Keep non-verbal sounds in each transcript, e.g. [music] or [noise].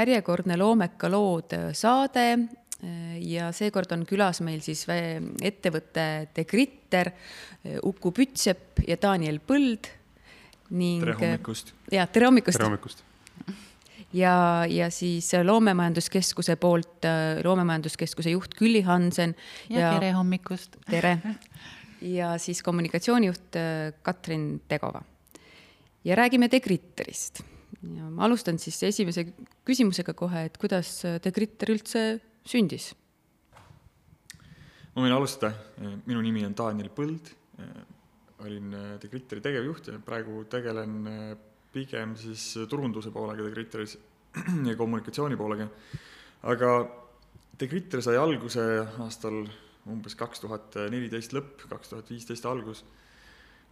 järjekordne Loomeka lood saade ja seekord on külas meil siis ettevõtte De Gritter, Uku Pütsepp ja Daniel Põld ning. tere hommikust. ja tere hommikust. tere hommikust. ja, ja siis Loomemajanduskeskuse poolt Loomemajanduskeskuse juht Külli Hansen. ja tere hommikust. tere. [laughs] ja siis kommunikatsioonijuht Katrin Tegova. ja räägime De Gritterist. Ja ma alustan siis esimese küsimusega kohe, et kuidas De Gritter üldse sündis? ma võin alustada, minu nimi on Daniel Põld, olin De Gritteri tegevjuht ja praegu tegelen pigem siis turunduse poolega De Gritteris [clears throat] ja kommunikatsiooni poolega. aga De Gritter sai alguse aastal umbes kaks tuhat neliteist lõpp, kaks tuhat viisteist algus,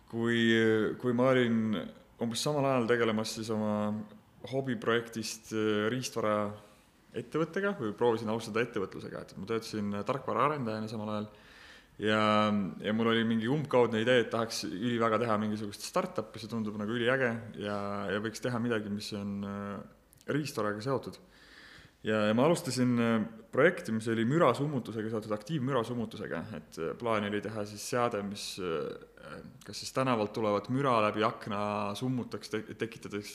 kui, kui ma olin umbes samal ajal tegelemas siis oma hobiprojektist riistvara ettevõttega või proovisin alustada ettevõtlusega, et ma töötasin tarkvaraarendajana samal ajal ja, ja mul oli mingi umbkaudne idee, et tahaks üliväga teha mingisugust startup'i, see tundub nagu üliäge ja, ja võiks teha midagi, mis on riistvaraga seotud. Ja, ja ma alustasin projekti, mis oli mürasummutusega seotud, aktiivmürasummutusega, et plaan oli teha siis seade, mis kas siis tänavalt tulevat müra läbi akna summutaks, tekitades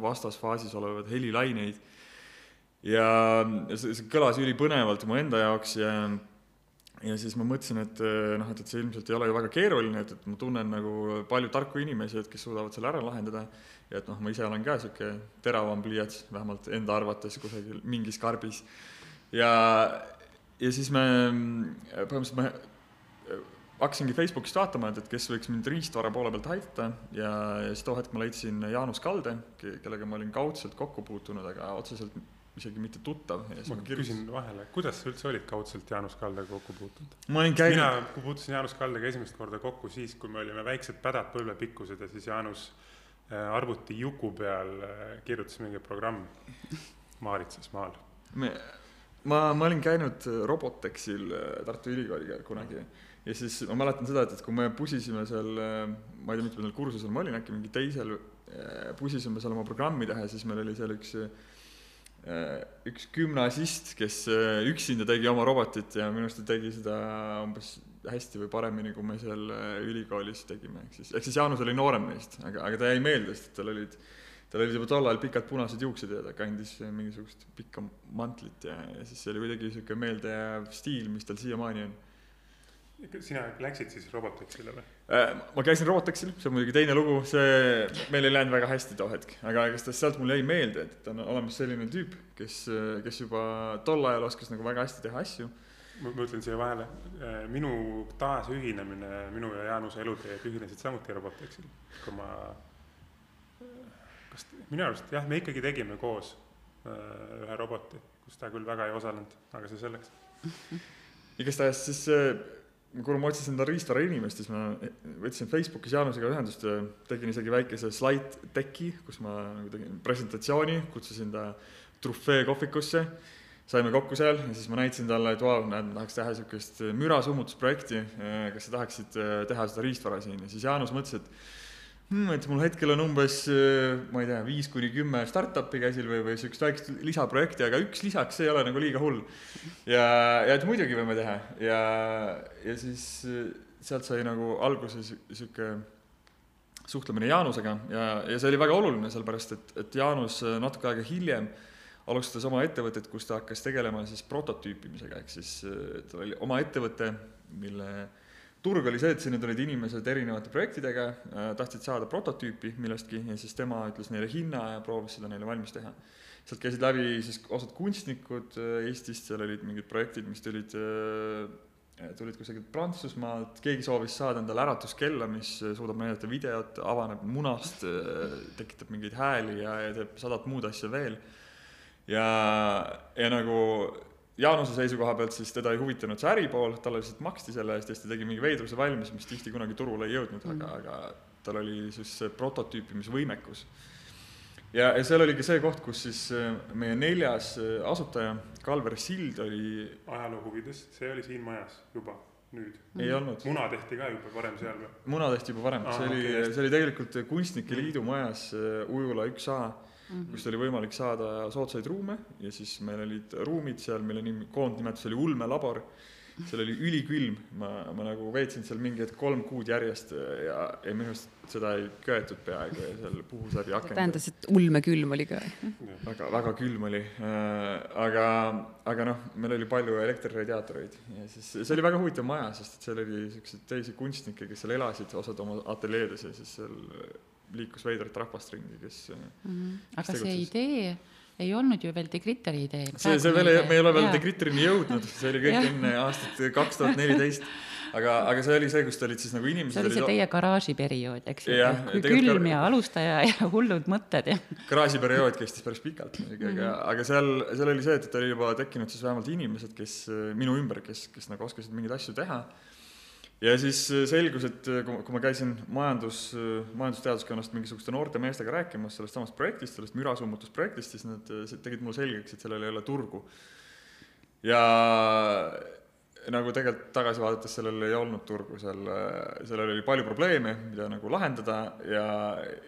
vastasfaasis olevaid helilaineid. Ja see, see kõlas ülipõnevalt mu enda jaoks ja ja siis ma mõtlesin, et noh, et, et see ilmselt ei ole ju väga keeruline, et, et ma tunnen nagu palju tarku inimesi, et kes suudavad selle ära lahendada ja et noh, ma ise olen ka niisugune teravam pliiats, vähemalt enda arvates kusagil mingis karbis. ja, ja siis me, põhimõtteliselt ma hakkasingi Facebookist vaatama, et, et kes võiks mind riistvara poole pealt aidata ja, ja siis too hetk ma leidsin Jaanus Kalde, kellega ma olin kaudselt kokku puutunud, aga otseselt isegi mitte tuttav. ma küsin vahele, kuidas sa üldse olid kaudselt Jaanus Kaldega kokku puutunud? ma olin käinud. mina puutusin Jaanus Kaldega esimest korda kokku siis, kui me olime väiksed pädad põlvepikkused ja siis Jaanus arvuti juku peal kirjutas mingi programm Maaritsas maal. me, ma, ma olin käinud Robotexil Tartu Ülikooliga kunagi ja siis ma mäletan seda, et, et kui me pusisime seal, ma ei tea, mitmendal kursusel ma olin, äkki mingi teisel, pusisime seal oma programmi teha siis meil oli seal üks üks gümnasist, kes üksinda tegi oma robotit ja minu arust ta tegi seda umbes hästi või paremini, kui me seal ülikoolis tegime, ehk siis, ehk siis Jaanus oli noorem meist, aga, aga ta jäi meelde, sest tal olid, tal olid juba tol ajal pikad punased juuksed ja ta kandis mingisugust pikka mantlit ja, ja siis see oli kuidagi niisugune meeldejääv stiil, mis tal siiamaani on sina läksid siis Robotexile või? Ma käisin Robotexil, see on muidugi teine lugu, see, meil ei läinud väga hästi too hetk, aga igatahes sealt mul jäi meelde, et on olemas selline tüüp, kes, kes juba tol ajal oskas nagu väga hästi teha asju. ma ütlen siia vahele, minu taasühinemine, minu ja Jaanuse eluteed ühinesid samuti Robotexil, kui ma, kas, minu arust jah, me ikkagi tegime koos ühe roboti, kus ta küll väga ei osalenud, aga see selleks. igastahes siis kuna ma otsisin seda riistvara inimest, siis ma võtsin Facebookis Jaanusega ühendust tegin isegi väikese slide deck'i, kus ma nagu tegin presentatsiooni, kutsusin ta trufee kohvikusse, saime kokku seal ja siis ma näitasin talle, et vau, näed, ma tahaks teha niisugust mürasummutusprojekti, kas sa tahaksid teha seda riistvara siin? Ja siis Jaanus mõtles, et hmm, et mul hetkel on umbes, ma ei tea, viis kuni kümme startup'i käsil või, või niisugust väikest lisaprojekti, aga üks lisaks, see ei ole nagu liiga hull. ja, ja et muidugi võime teha. Ja, ja siis sealt sai nagu alguse niisugune suhtlemine Jaanusega. Ja, ja see oli väga oluline, sellepärast et, et Jaanus natuke aega hiljem alustas oma ettevõtet, kus ta hakkas tegelema siis prototüüpimisega, ehk siis tal oli oma ettevõte, mille turg oli see, et sinna tulid inimesed erinevate projektidega, tahtsid saada prototüüpi millestki ja siis tema ütles neile hinna ja proovis seda neile valmis teha. sealt käisid läbi siis osad kunstnikud Eestist, seal olid mingid projektid, mis tulid, tulid kusagilt Prantsusmaalt, keegi soovis saada endale äratuskella, mis suudab näidata videot, avaneb munast, tekitab mingeid hääli ja, ja teeb sadat muud asja veel. ja, ja nagu Jaanuse seisukoha pealt siis teda ei huvitanud see äripool, talle lihtsalt maksti selle eest ja siis ta tegi mingi veidruse valmis, mis tihti kunagi turule ei jõudnud mm., aga, aga tal oli siis see prototüüpimisvõimekus. ja, ja seal oligi see koht, kus siis äh, meie neljas äh, asutaja, Kalver Sild oli, ajaloo huvides, see oli siin majas juba nüüd. ei olnud. muna tehti ka juba varem seal või? muna tehti juba varem, see oli okay., see oli tegelikult Kunstnike Liidu majas Ujula üks A mm, -hmm. kust oli võimalik saada soodsaid ruume ja siis meil olid ruumid seal, mille nimi, koondnimetus oli ulmelabor seal oli ülikülm, ma, ma nagu veetsin seal mingi hetk kolm kuud järjest ja, ja minu arust seda ei köetud peaaegu ja seal puhus läbi akende. tähendas, et ulmekülm oli ka? väga, väga külm oli äh,. aga, aga noh, meil oli palju elektriradiaatoreid ja siis see oli väga huvitav maja, sest et seal oli siukseid teisi kunstnikke, kes seal elasid, osad oma ateljeedes ja siis seal liikus veidrat rahvast ringi, kes mm. -hmm. aga see idee ei olnud ju veel Degritteri idee. see, see veel ei, me ei ole veel Degritterini jõudnud, see oli kõik [laughs] enne aastat kaks tuhat neliteist aga, aga see oli see, kus te olid siis nagu inimesed. see oli see teie garaažiperiood, eks ju, külm ja alustaja ja [laughs] hullud mõtted ja. garaažiperiood kestis päris pikalt muidugi mm, -hmm. aga, aga seal, seal oli see, et, et oli juba tekkinud siis vähemalt inimesed, kes minu ümber, kes, kes nagu oskasid mingeid asju teha ja siis äh, selgus, et äh, kui, ma käisin majandus, äh, majandusteaduskonnast mingisuguste noorte meestega rääkimas sellest samast projektist, sellest mürasummutusprojektist, siis nad tegid mulle selgeks, et sellel ei ole turgu. ja nagu tegelikult tagasi vaadates sellel ei olnud turgu, seal, sellel oli palju probleeme, mida nagu lahendada ja,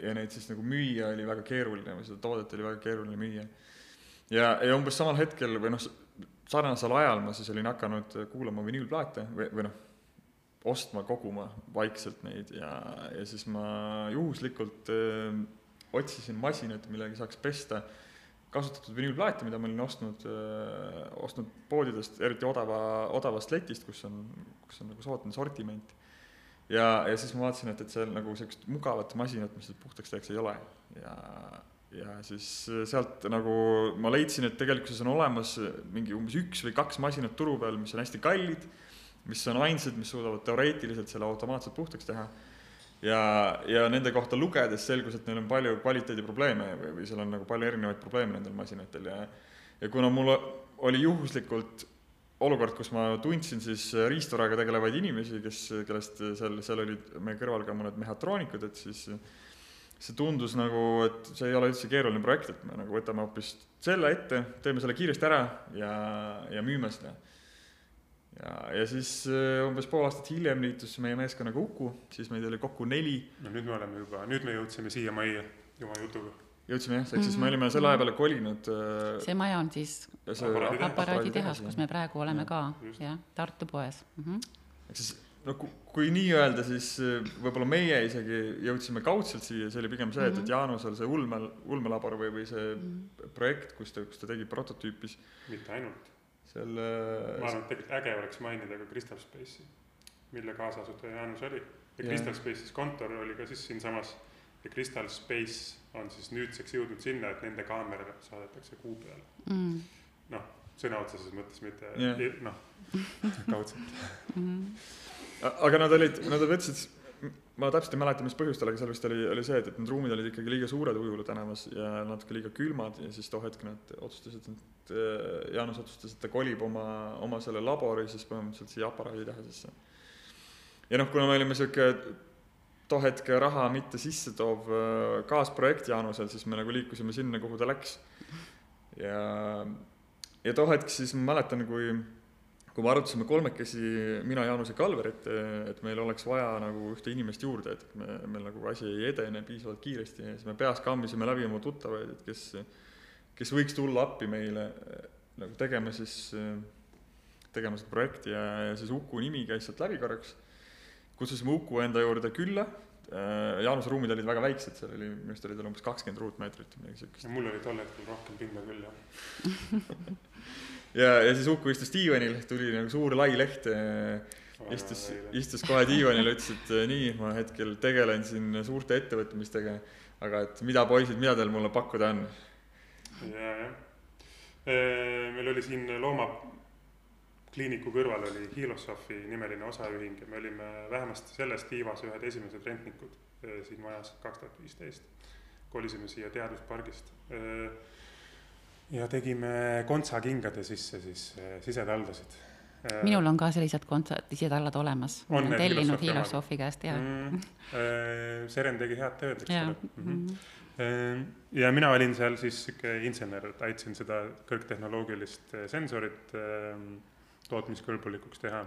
ja neid siis nagu müüa oli väga keeruline või seda toodet oli väga keeruline müüa. ja, ja umbes samal hetkel või noh, sarnasel ajal ma siis olin hakanud kuulama vinüülplaate või, või noh, ostma, koguma vaikselt neid ja, ja siis ma juhuslikult öö, otsisin masinat, millega saaks pesta kasutatud vinüülplaate, mida ma olin ostnud, ostnud poodidest, eriti odava, odavast letist, kus on, kus on nagu soodne sortiment. ja, ja siis ma vaatasin, et, et seal nagu sellist mugavat masinat, mis seda puhtaks teeks, ei ole ja, ja siis sealt nagu ma leidsin, et tegelikkuses on olemas mingi umbes üks või kaks masinat turu peal, mis on hästi kallid mis on ainsad, mis suudavad teoreetiliselt selle automaatselt puhtaks teha. ja, ja nende kohta lugedes selgus, et neil on palju kvaliteediprobleeme või, või seal on nagu palju erinevaid probleeme nendel masinatel ja ja kuna mul oli juhuslikult olukord, kus ma tundsin siis riistvaraga tegelevaid inimesi, kes, kellest seal, seal olid meie kõrval ka mõned mehhatroonikud, et siis see tundus nagu, et see ei ole üldse keeruline projekt, et me nagu võtame hoopis selle ette, teeme selle kiiresti ära ja, ja müüme seda ja, ja siis äh, umbes pool aastat hiljem liitus meie meeskonnaga Uku, siis meid oli kokku neli. no nüüd me oleme juba, nüüd me jõudsime siia majja oma jutuga. jõudsime jah, ehk siis me olime selle aja peale kolinud. Äh, see maja on siis aparaaditehas, kus me praegu oleme ka, jah, Tartu poes mm. -hmm. ehk siis no kui, kui nii öelda, siis äh, võib-olla meie isegi jõudsime kaudselt siia, see oli pigem see, et, et mhm. Jaanusel see ulme, ulmelabor või, või see mm -hmm. projekt, kus ta, kus ta tegi prototüüpis. mitte ainult selle. ma arvan, et tegelikult äge oleks mainida ka Crystal Space'i, mille kaasasutaja Jaanus oli. ja Crystal Space'is kontor oli ka siis siinsamas ja Crystal Space on siis nüüdseks jõudnud sinna, et nende kaamera saadetakse kuu peale mm.. noh, sõna otseses mõttes, mitte yeah. noh, [laughs] kaudselt mm.. aga nad olid, nad võtsid ma täpselt ei mäleta, mis põhjustel, aga seal vist oli, oli see, et, et need ruumid olid ikkagi liiga suured Ujula tänavas ja natuke liiga külmad ja siis too hetk nad otsustasid, et äh, Jaanus otsustas, et ta kolib oma, oma selle labori siis põhimõtteliselt siia aparaaditehasesse. ja noh, kuna me olime sihuke too hetk raha mitte sisse toov äh, kaasprojekt Jaanusel, siis me nagu liikusime sinna, kuhu ta läks. ja, ja too hetk siis ma mäletan, kui kui me arutasime kolmekesi, mina, Jaanus ja Kalver, et, et meil oleks vaja nagu ühte inimest juurde, et me, meil nagu asi ei edene piisavalt kiiresti ja siis me peas kammisime läbi oma tuttavaid, et kes, kes võiks tulla appi meile nagu tegema siis, tegema seda projekti ja, ja siis Uku nimi käis sealt läbi korraks. kutsusime Uku enda juurde külla, Jaanuse ruumid olid väga väiksed, seal oli, minu arust oli tal umbes kakskümmend ruutmeetrit, midagi siukest. mul oli tol hetkel rohkem pinda küll, jah [laughs] ja, ja siis Uku istus diivanil, tuli nagu suur lai leht, istus, istus kohe diivanil, ütles, et nii, ma hetkel tegelen siin suurte ettevõtmistega, aga et mida, poisid, mida teil mulle pakkuda on? ja, jah. meil oli siin loomakliiniku kõrval oli Hilosofi nimeline osaühing ja me olime vähemasti selles tiivas ühed esimesed rentnikud siin majas kaks tuhat viisteist. kolisime siia teaduspargist ja tegime kontsakingade sisse siis äh, sisetaldasid. Äh, minul on ka sellised kontsa, sisetallad olemas. olen tellinud Hilosofi käest ja mm,. Seren tegi head tööd, eks ole mm. -hmm. Ja mina olin seal siis sihuke insener, et aitasin seda kõrgtehnoloogilist eh, sensorit tootmiskõlbulikuks teha.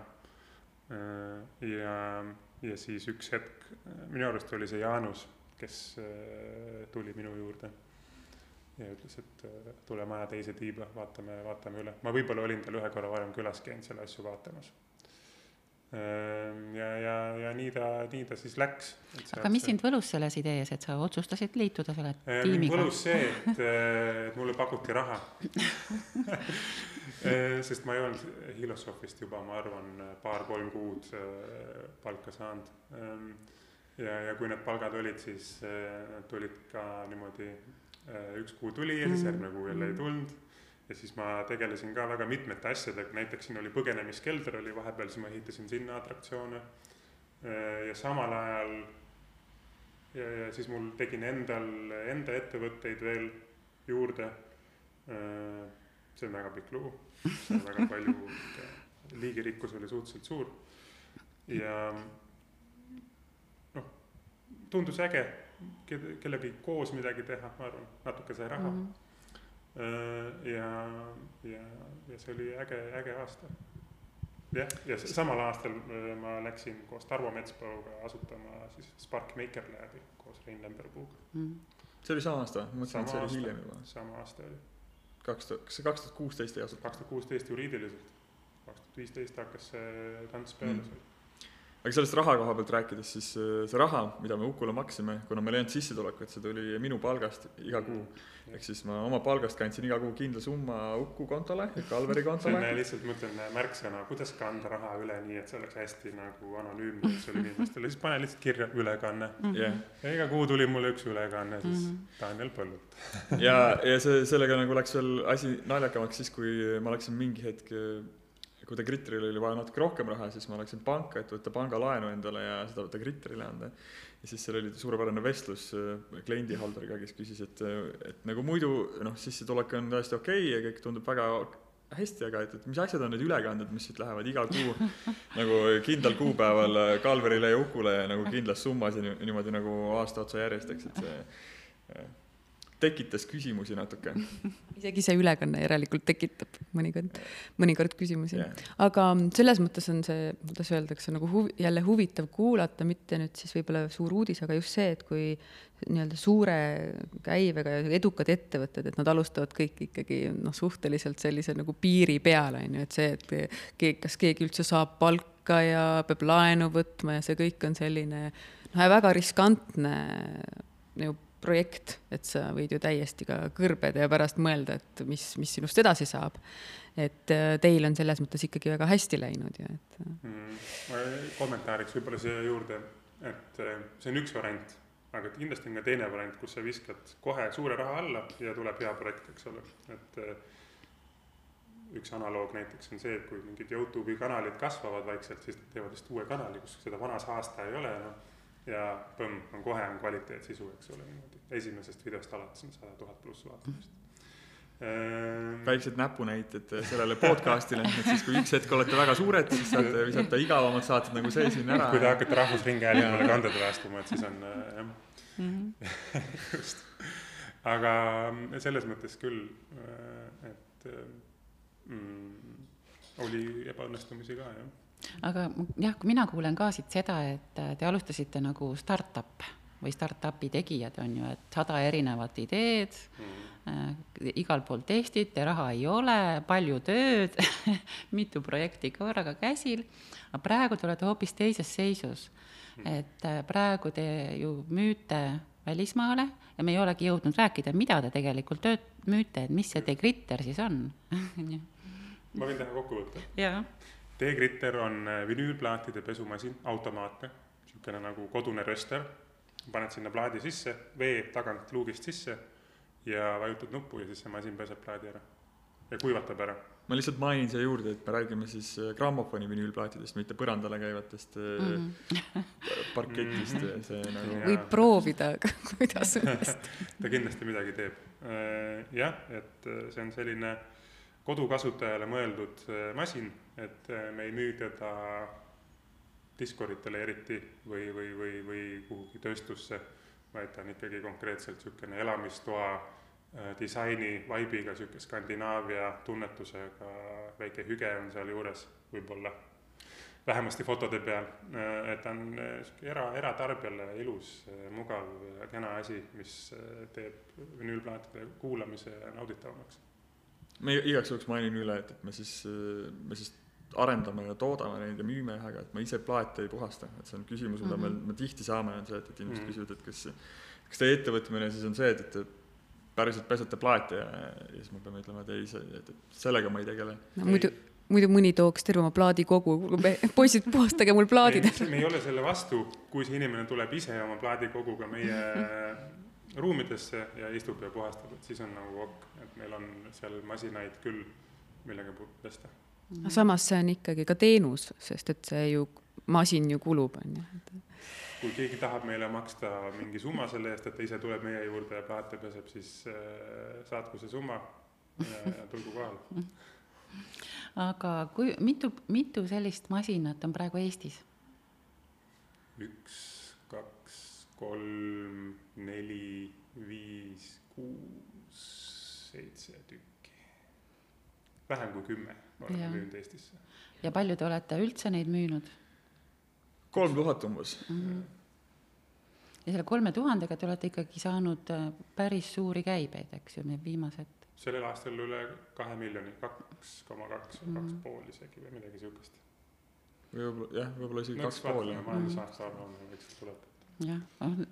Ja, ja siis üks hetk, minu arust oli see Jaanus, kes eh, tuli minu juurde ja ütles, et eh, tule maja teise tiiba, vaatame, vaatame üle. ma võib-olla olin tal ühe korra varem külas käinud selle asju vaatamas Ehm, ja, ja, ja nii ta, nii ta siis läks. aga mis sind võlus selles idees, et sa otsustasid liituda selle ehm, tiimiga? võlus see, et, et mulle pakuti raha [laughs] ehm, sest ma ei olnud Hilosophist juba, ma arvan, paar-kolm kuud palka saanud. ja, ja kui need palgad olid, siis nad tulid ka niimoodi, üks kuu tuli ja siis mhm. järgmine kuu jälle ei tulnud ja siis ma tegelesin ka väga mitmete asjadega, näiteks siin oli põgenemiskelder oli vahepeal, siis ma ehitasin sinna atraktsioone. ja samal ajal ja, ja siis mul tegin endal enda ettevõtteid veel juurde. see on väga pikk lugu, väga [laughs] palju, liigirikkus oli suhteliselt suur ja noh, tundus äge kellegagi koos midagi teha, ma arvan, natuke sai raha mm. -hmm ja, ja, ja see oli äge, äge aasta. jah, ja samal aastal äh, ma läksin koos Tarvo Metspaluga asutama siis Spark Maker Labi koos Rein Lemberpuuga mm.. see oli sama aasta, ma mõtlesin, et see oli hiljem juba. sama aasta oli. kaks tuhat, kas see kaks tuhat kuusteist ei asutatud? kaks tuhat kuusteist juriidiliselt, kaks tuhat viisteist hakkas see tants peale mm aga sellest raha koha pealt rääkides, siis äh, see raha, mida me Ukule maksime, kuna meil ei olnud sissetulekut, see tuli minu palgast iga kuu. ehk siis ma oma palgast kandsin iga kuu kindla summa Uku kontole ehk Alveri [laughs] kontole. see on lihtsalt, ma ütlen, märksõna, kuidas kanda raha üle nii, et see oleks hästi nagu anonüümne üldse inimestele, siis pane lihtsalt kirja ülekanne mm. -hmm. ja iga kuu tuli mulle üks ülekanne siis mm -hmm. Daniel Põllult ja, ja see, sellega nagu läks veel asi naljakamaks siis, kui ma läksin mingi hetk kui Degritterile oli vaja natuke rohkem raha, siis ma läksin panka, et võtta pangalaenu endale ja seda Degritterile anda. ja siis seal oli suurepärane vestlus äh, kliendihalduriga, kes küsis, et, et nagu muidu noh, sissetulek on täiesti okei okay ja kõik tundub väga hästi, aga et, et mis asjad on need ülekanded, mis siit lähevad iga kuu [laughs] nagu kindlal kuupäeval Kalverile ja Ukule nagu kindlas summas ja niimoodi nagu aasta otsa järjest, eks, et see äh, tekitas küsimusi natuke. [laughs] isegi see ülekanne järelikult tekitab mõnikord, mõnikord küsimusi. Yeah.. aga selles mõttes on see, kuidas öeldakse, nagu huvi, jälle huvitav kuulata, mitte nüüd siis võib-olla suur uudis, aga just see, et kui nii-öelda suure käivega ja edukad ettevõtted, et nad alustavad kõik ikkagi noh, suhteliselt sellise nagu piiri peal, on ju, et see, et keegi, kas keegi üldse saab palka ja peab laenu võtma ja see kõik on selline noh, väga riskantne ju projekt, et sa võid ju täiesti ka kõrbeda ja pärast mõelda, et mis, mis sinust edasi saab. et äh, teil on selles mõttes ikkagi väga hästi läinud ja et äh. mm,. kommentaariks võib-olla siia juurde, et äh, see on üks variant, aga kindlasti on ka teine variant, kus sa viskad kohe suure raha alla ja tuleb hea projekt, eks ole, et üks analoog näiteks on see, et kui mingid Youtube'i kanalid kasvavad vaikselt, siis nad teevad vist uue kanali, kus seda vana saasta ei ole enam no ja põmm, on kohe on kvaliteetsisu, eks ole, niimoodi. esimesest videost alates on sada tuhat pluss vaatamist ehm.... väiksed näpunäited sellele podcast'ile, et siis kui üks hetk olete väga suured, siis saate visata igavamad saated nagu see siin ära. kui te hakkate Rahvusringhäälingule kandedele astuma, et siis on äh, jah mm -hmm. [laughs] just. aga selles mõttes küll, äh, et mm, oli ebaõnnestumisi ka, jah aga jah, mina kuulen ka siit seda, et te alustasite nagu startup või startup'i tegijad, on ju, et sada erinevat ideed mm., äh, igal pool testite, raha ei ole, palju tööd [laughs] mitu projekti korraga käsil, aga praegu te olete hoopis teises seisus. Mm.. et äh, praegu te ju müüte välismaale ja me ei olegi jõudnud rääkida, mida te tegelikult tööd müüte, et mis see Degritter siis on [laughs] ma võin teha kokkuvõtte? jaa T-Gritter on äh, vinüülplaatide pesumasin, automaatne, niisugune nagu kodune rööster. paned sinna plaadi sisse, vee tagant luugist sisse ja vajutad nuppu ja siis see masin peseb plaadi ära ja kuivatab ära. ma lihtsalt mainin siia juurde, et me räägime siis äh, grammofoni vinüülplaatidest, mitte põrandale käivatest mm -hmm. parketist mm, -hmm. see nagu. võib proovida, aga [laughs] kuidas õnnestub ta kindlasti midagi teeb. jah, et see on selline kodukasutajale mõeldud masin et äh, me ei müü teda diskoritele eriti või, või, või, või kuhugi tööstusse, vaid ta on ikkagi konkreetselt niisugune elamistoa äh, disaini vibe'iga, niisugune Skandinaavia tunnetusega, väike hüge on sealjuures võib-olla, vähemasti fotode peal, et ta on niisugune era, eratarbijale ilus, mugav kena asi, mis teeb vinüülplaatide kuulamise nauditavamaks. Me igaks juhuks mainin üle, et, et me siis, me siis arendame ja toodame neid ja müüme, aga et ma ise plaate ei puhasta, et see on küsimus, mida mm -hmm. me, me tihti saame, on see, et, et inimesed mm -hmm. küsivad, et kas, kas teie ettevõtmine siis on see, et, et te päriselt pesete plaate ja, ja siis me peame ütlema, et ei, see, et, et sellega ma ei tegele. no muidu, muidu mõni tooks terve oma plaadikogu, poisid, puhastage mul plaadid. me ei ole selle vastu, kui see inimene tuleb ise oma plaadikoguga meie [laughs] ruumidesse ja istub ja puhastab, et siis on nagu ok, et meil on seal masinaid küll, millega pesta aga samas see on ikkagi ka teenus, sest et see ju, masin ju kulub, on ju. kui keegi tahab meile maksta mingi summa selle eest, et ta ise tuleb meie juurde ja plaate peseb, siis äh, saatku see summa ja, ja tulgu kohale. aga kui, mitu, mitu sellist masinat on praegu Eestis? üks, kolm, neli, viis, kuus, seitse tükki. vähem kui kümme oleme müünud Eestisse. ja palju te olete üldse neid müünud? kolm tuhat umbes mm. -hmm. ja selle kolme tuhandega te olete ikkagi saanud äh, päris suuri käibeid, eks ju, need viimased? sellel aastal üle kahe miljoni, kaks koma kaks või kaks mhm. pool isegi või midagi sihukest. võib-olla jah, võib-olla isegi no, kaks pool majandusaasta aruanne võiks tuleb jah,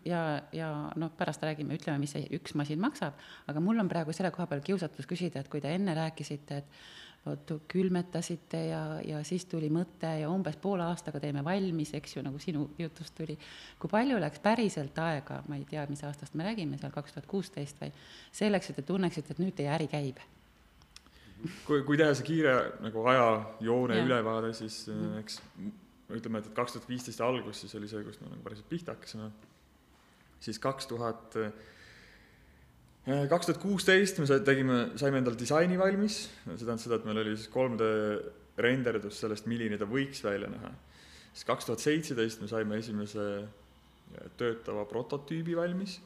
ja, ja noh, pärast räägime, ütleme, mis see üks masin maksab, aga mul on praegu selle koha peal kiusatus küsida, et kui te enne rääkisite, et vot külmetasite ja, ja siis tuli mõte ja umbes poole aastaga teeme valmis, eks ju, nagu sinu jutust tuli. kui palju läks päriselt aega, ma ei tea, mis aastast me räägime, seal kaks tuhat kuusteist või, selleks, et te tunneksite, et nüüd teie äri käib? kui, kui teha see kiire nagu ajajoone ja. ülevaade, siis mm. eks ütleme, et, et kaks tuhat viisteist algus, siis oli see, kus me nagu päriselt pihta hakkasime. siis kaks tuhat 2000 Äh, kaks tuhat kuusteist me tegime, saime endale disaini valmis, see tähendas seda, et meil oli siis 3D renderdus sellest, milline ta võiks välja näha. siis kaks tuhat seitseteist me saime esimese äh, töötava prototüübi valmis,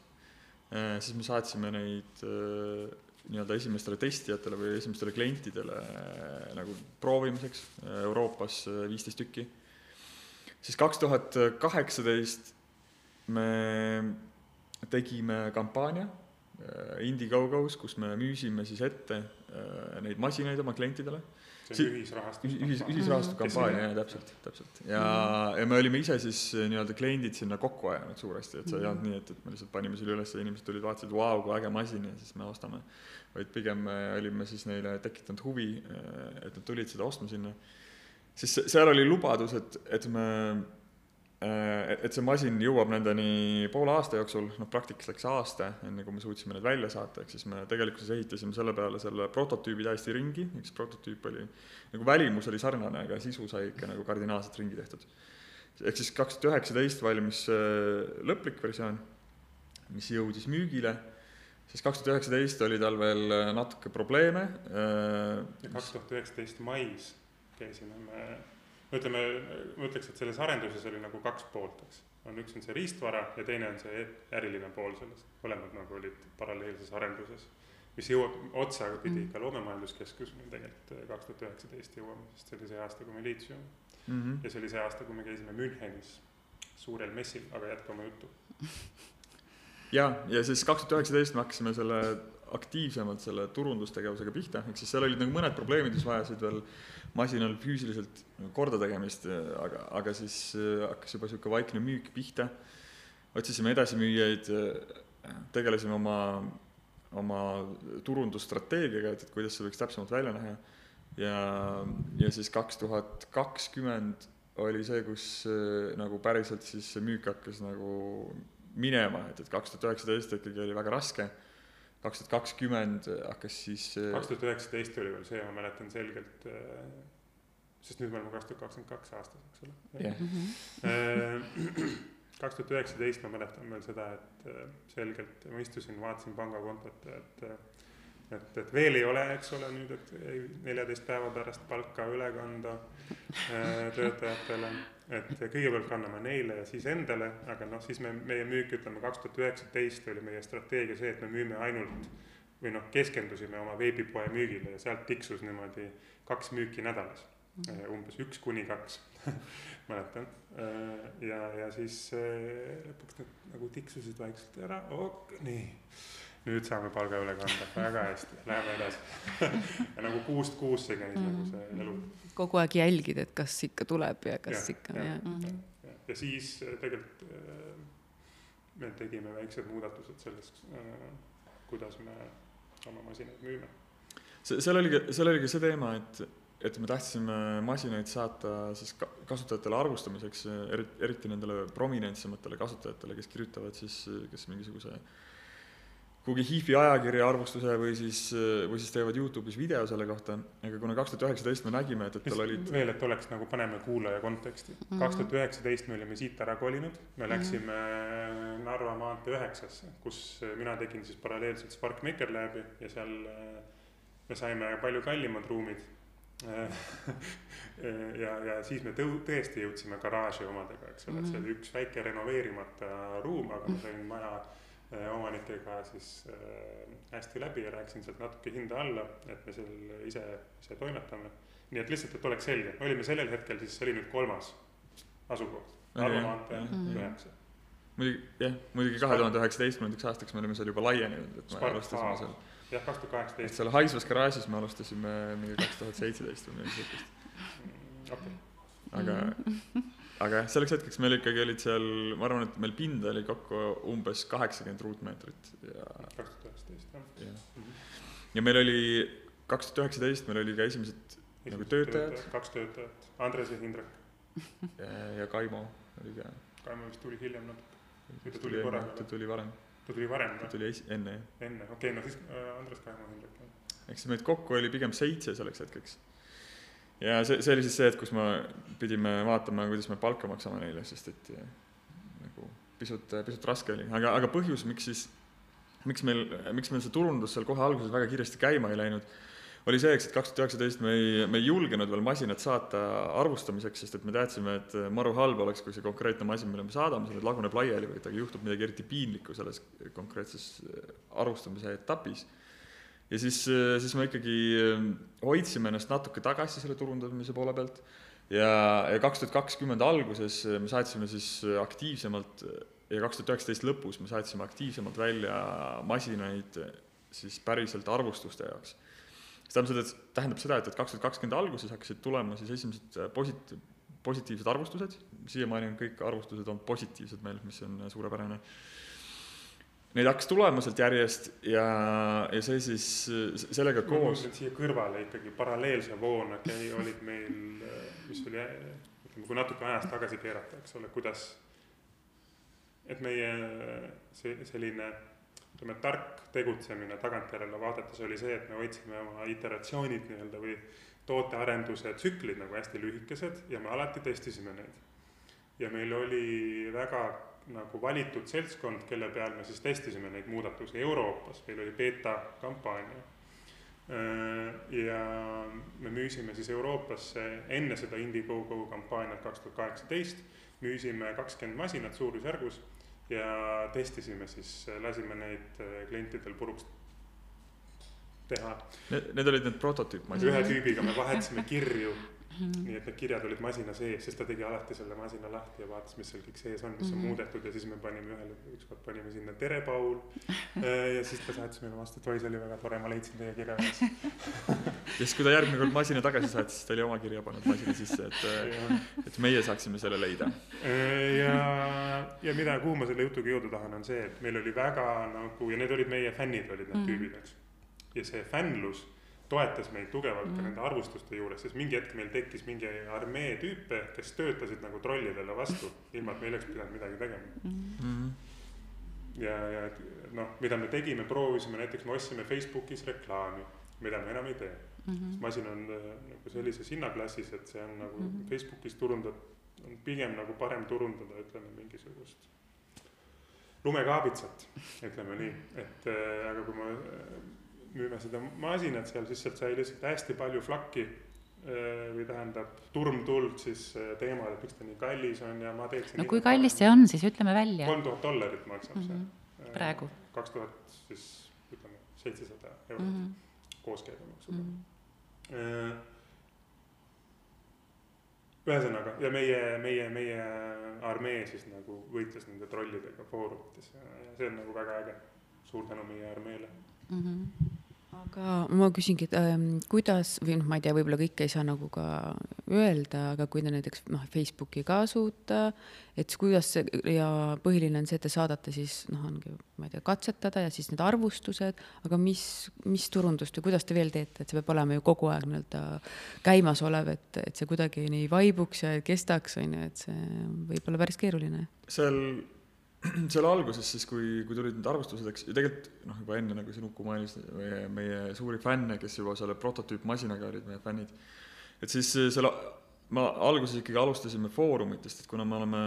äh, siis me saatsime neid nii-öelda esimestele testijatele või esimestele klientidele nagu proovimiseks Euroopas viisteist tükki. Siis kaks tuhat kaheksateist me tegime kampaania Äh, Indiegogos, kus me müüsime siis ette äh, neid masinaid oma klientidele. see on ühisrahastus. ühis, ühisrahastuskampaania, jah, täpselt, täpselt. ja mm, -hmm. ja me olime ise siis äh, nii-öelda kliendid sinna kokku ajanud suuresti, et see mm -hmm. ei olnud nii, et, et me lihtsalt panime selle üles ja inimesed tulid, vaatasid, vau, kui äge masin ja siis me ostame. vaid pigem olime siis neile tekitanud huvi, et nad tulid seda ostma sinna. Siis seal oli lubadus, et, et me Äh, et see masin jõuab nendeni poole aasta jooksul, noh praktikas läks aasta, enne kui me suutsime need välja saata, ehk siis me tegelikkuses ehitasime selle peale selle prototüübi täiesti ringi, eks prototüüp oli, nagu välimus oli sarnane, aga sisu sai ikka nagu kardinaalselt ringi tehtud. ehk siis kaks tuhat üheksateist valmis äh, lõplik versioon, mis jõudis müügile, siis kaks tuhat üheksateist oli tal veel äh, natuke probleeme. kaks tuhat üheksateist mais käisime me ütleme, ma ütleks, et selles arenduses oli nagu kaks poolt, eks. on üks on see riistvara ja teine on see äriline pool selles, mõlemad nagu olid paralleelses arenduses. mis jõuab otsapidi mm. ka loomemajanduskeskus meil tegelikult äh, kaks tuhat üheksateist jõuame, sest see oli see aasta, kui me liitusime mm. -hmm. ja see oli see aasta, kui me käisime Münchenis suurel messil, aga jätka oma juttu. [laughs] ja, ja siis kaks tuhat üheksateist me hakkasime selle aktiivsemalt selle turundustegevusega pihta, ehk siis seal olid nagu mõned probleemid, mis vajasid veel masinal füüsiliselt korda tegemist, aga, aga siis äh, hakkas juba niisugune vaikne müük pihta, otsisime edasimüüjaid, äh, tegelesime oma, oma turundusstrateegiaga, et, et kuidas see võiks täpsemalt välja näha, ja, ja siis kaks tuhat kakskümmend oli see, kus äh, nagu päriselt siis see müük hakkas nagu minema, et, et kaks tuhat üheksateist ikkagi oli väga raske kaks tuhat kakskümmend hakkas siis äh, kaks tuhat üheksateist oli veel see, ma mäletan selgelt, äh, sest nüüd me oleme kaks tuhat kakskümmend kaks aastas, eks ole. Äh, kaks tuhat üheksateist ma mäletan veel seda, et selgelt ma istusin, vaatasin pangakontot, et et, et veel ei ole, eks ole, nüüd, et ei neljateist päeva pärast palka üle kanda töötajatele, et kõigepealt kanname neile ja siis endale, aga noh, siis me, meie müük, ütleme kaks tuhat üheksateist oli meie strateegia see, et me müüme ainult või noh, keskendusime oma veebipoe müügile ja sealt tiksus niimoodi kaks müüki nädalas mm, -hmm. umbes üks kuni kaks [laughs] mäletan. ja, ja siis lõpuks need nagu tiksusid vaikselt ära, ok, nii nüüd saame palga üle kanda, väga hästi, läheme edasi [laughs] ja nagu kuust kuusse käis nagu see elu. kogu aeg jälgid, et kas ikka tuleb ja kas ja, ikka, jah. Ja, ja, ja siis äh, tegelikult äh, me tegime väiksed muudatused selles, äh, kuidas me oma masinaid müüme. see, seal oligi, seal oligi see teema, et, et me tahtsime masinaid saata siis kasutajatele arvustamiseks, eriti, eriti nendele prominentsematele kasutajatele, kes kirjutavad siis, kes mingisuguse äh, kuhugi Hiifi ajakirja arvustuse või siis, või siis teevad Youtube'is video selle kohta, aga kuna kaks tuhat üheksateist me nägime, et, et tal olid veel, et oleks nagu, paneme kuulaja konteksti. Mhm. kaks tuhat üheksateist me olime siit ära kolinud, me mhm. läksime mm -hmm. Narva maantee üheksasse, kus mina tegin siis paralleelselt Spark Maker Labi ja seal me saime palju kallimad ruumid [laughs] ja, ja siis me tõu-, tõesti jõudsime garaaži omadega, eks ole, et see oli üks väike renoveerimata ruum, aga ma sain maja Äh, omanikega siis äh, hästi läbi ja rääkisin sealt natuke hinda alla, et me seal ise, ise toimetame. nii et lihtsalt, et oleks selge, me olime sellel hetkel siis, see oli nüüd kolmas asukoht, Narva maantee üheksa. muidugi jah, muidugi kahe tuhande üheksateistkümnendaks aastaks me olime seal juba laienenud, et me alustasime seal. jah, kaks tuhat kaheksateist. seal haisvas garaažis me alustasime mingi kaks tuhat seitseteist või midagi siukest. Mm, okei. aga [laughs] aga jah, selleks hetkeks meil ikkagi olid seal, ma arvan, et meil pinda oli kokku umbes kaheksakümmend ruutmeetrit ja. kaks tuhat üheksateist, jah. -hmm. ja meil oli kaks tuhat üheksateist, meil oli ka esimesed Esimesed nagu töötajad. kaks töötajat, Andres ja Hindrek. ja, Kaimo oli ka. Kaimo vist tuli hiljem natuke. või ta tuli korraga? ta tuli varem. ta tuli varem või? ta tuli esi-, enne, jah. enne, okei okay,, no siis äh, Andres, Kaimo, Hindrek, jah. eks meid kokku oli pigem seitse selleks hetkeks ja see, see oli siis see, et kus me pidime vaatama, kuidas me palka maksame neile, sest et nagu pisut, pisut raske oli, aga, aga põhjus, miks siis, miks meil, miks meil see turundus seal kohe alguses väga kiiresti käima ei läinud, oli see, eks, et kaks tuhat üheksateist me ei, me ei julgenud veel masinat saata arvustamiseks, sest et me teadsime, et maru halb oleks, kui see konkreetne masin, mille me saadame, see nüüd laguneb laiali või temaga juhtub midagi eriti piinlikku selles konkreetses arvustamise etapis ja siis, siis me ikkagi ähm, hoidsime ennast natuke tagasi selle turundamise poole pealt. Ja, ja kaks tuhat kakskümmend alguses me saatsime siis aktiivsemalt ja kaks tuhat üheksateist lõpus me saatsime aktiivsemalt välja masinaid siis päriselt arvustuste jaoks. see tähendab seda, et tähendab seda, et, et kaks tuhat kakskümmend alguses hakkasid tulema siis esimesed posit-, positiivsed arvustused, siiamaani on kõik arvustused olnud positiivsed meil, mis on suurepärane neid hakkas tulema sealt järjest ja, ja see siis sellega koos. siia kõrvale ikkagi paralleelse voona käi-, olid meil, mis oli, ütleme, kui natuke ajas tagasi keerata, eks ole, kuidas, et meie see selline ütleme, tark tegutsemine tagantjärele vaadates oli see, et me hoidsime oma iteratsioonid nii-öelda või tootearenduse tsüklid nagu hästi lühikesed ja me alati testisime neid. ja meil oli väga nagu valitud seltskond, kelle peal me siis testisime neid muudatusi Euroopas, meil oli beeta kampaania. ja me müüsime siis Euroopasse enne seda Indiegogo kampaaniat kaks tuhat kaheksateist, müüsime kakskümmend masinat suurusjärgus ja testisime siis, lasime neid klientidel puruks teha. Need olid need prototüüpmasinad? ühe tüübiga me vahetasime kirju -hmm. nii et need kirjad olid masina sees, sest ta tegi alati selle masina lahti ja vaatas, mis seal kõik sees on, mis mm -hmm. on mhm. muudetud ja siis me panime ühele, ükskord panime sinna tere, Paul äh, ja siis ta saatis meile vastu, et oi, see oli väga tore, ma leidsin teie kirja üles [laughs] ja siis, kui ta järgmine kord masina tagasi saatis, siis ta oli oma kirja pannud masina sisse, et äh, et meie saaksime selle leida. Äh, ja, ja mida, kuhu ma selle jutuga jõuda tahan, on see, et meil oli väga nagu ja need olid meie fännid, olid need mm -hmm. tüübid, eks. ja see fännlus toetas meid tugevalt mm ka mhm. nende arvustuste juures, sest mingi hetk meil tekkis mingi armee tüüpe, kes töötasid nagu trollidele vastu, ilma et me oleks pidanud midagi tegema mm. ja, ja noh, mida me tegime, proovisime, näiteks me ostsime Facebookis reklaami, mida me enam ei tee mm. -hmm. masin on äh, nagu sellises hinnaklassis, et see on nagu mm -hmm. Facebookis turundad, on pigem nagu parem turundada, ütleme mingisugust lumekaabitsat, ütleme nii, et äh, aga kui ma äh, müüme seda masinat seal, siis sealt sai lihtsalt hästi palju flakki äh, või tähendab turmtuld siis äh, teemal, et miks ta nii kallis on ja ma teeksin. no kui kallis see on, siis ütleme välja. kolm tuhat dollarit maksab mm -hmm. see. Mhm. praegu. kaks tuhat siis ütleme seitsesada eurot mm -hmm. koos käibemaksuga mm. -hmm ühesõnaga, ja meie, meie, meie armee siis nagu võitles nende trollidega foorumites ja, ja see on nagu väga äge. suur tänu meie armeele mm. -hmm aga ma küsingi, et ähm, kuidas või noh, ma ei tea, võib-olla kõike ei saa nagu ka öelda, aga kui te näiteks noh, Facebooki kasuta, et kuidas see ja põhiline on see, et te saadate siis noh, ongi, ma ei tea, katsetada ja siis need arvustused, aga mis, mis turundust või kuidas te veel teete, et see peab olema ju kogu aeg nii-öelda käimasolev, et, et see kuidagi nii vaibuks ja kestaks, on ju, et see võib olla päris keeruline. seal [clears throat] selle alguses siis, kui, kui tulid need arvustused, eks, ja tegelikult noh, juba enne nagu siin Uku mainis meie, meie suuri fänne, kes juba selle prototüüpmasinaga olid meie fännid, et siis selle, ma alguses ikkagi alustasime foorumitest, et kuna me oleme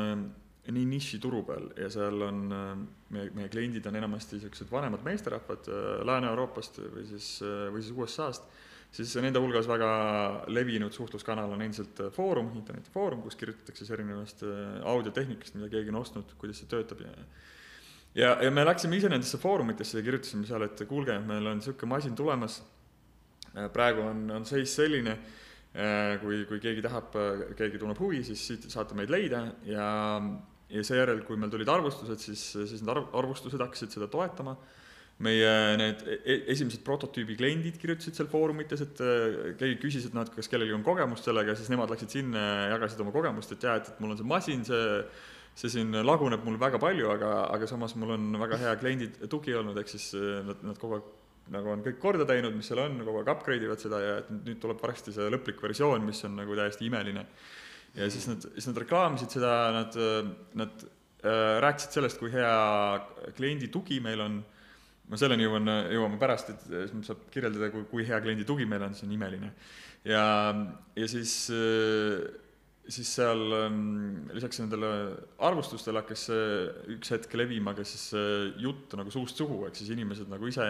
nii nišituru peal ja seal on meie, meie kliendid on enamasti niisugused vanemad meesterahvad Lääne-Euroopast või siis, või siis USA-st siis nende hulgas väga levinud suhtluskanal on endiselt foorum, internetifoorum, kus kirjutatakse siis erinevast äh, audiotehnikast, mida keegi on ostnud, kuidas see töötab ja ja, ja me läksime ise nendesse foorumitesse ja kirjutasime seal, et kuulge, meil on niisugune masin tulemas, äh, praegu on, on seis selline, äh, kui, kui keegi tahab, keegi tunneb huvi, siis siit saate meid leida ja ja seejärel, kui meil tulid arvustused, siis, siis need arv-, arvustused hakkasid seda toetama meie need e-, e-, esimesed prototüübi kliendid kirjutasid seal foorumites, et äh, keegi küsis, et noh, et kas kellelgi on kogemust sellega, siis nemad läksid sinna ja jagasid oma kogemust, et jaa, et, et mul on see masin, see see siin laguneb mul väga palju, aga, aga samas mul on väga hea kliendi tugi olnud, ehk siis äh, nad, nad kogu aeg nagu on kõik korda teinud, mis seal on, kogu aeg upgrade ivad seda ja et nüüd tuleb varsti see lõplik versioon, mis on nagu täiesti imeline. ja siis nad, siis nad reklaamisid seda, nad, nad äh, rääkisid sellest, kui hea kliendi tugi meil on ma selleni jõuan, jõuame pärast, et siis saab kirjeldada, kui, kui hea kliendi tugi meil on, see on imeline. ja, ja siis, siis seal lisaks nendele arvustustele hakkas üks hetk levima ka siis jutt nagu suust suhu, ehk siis inimesed nagu ise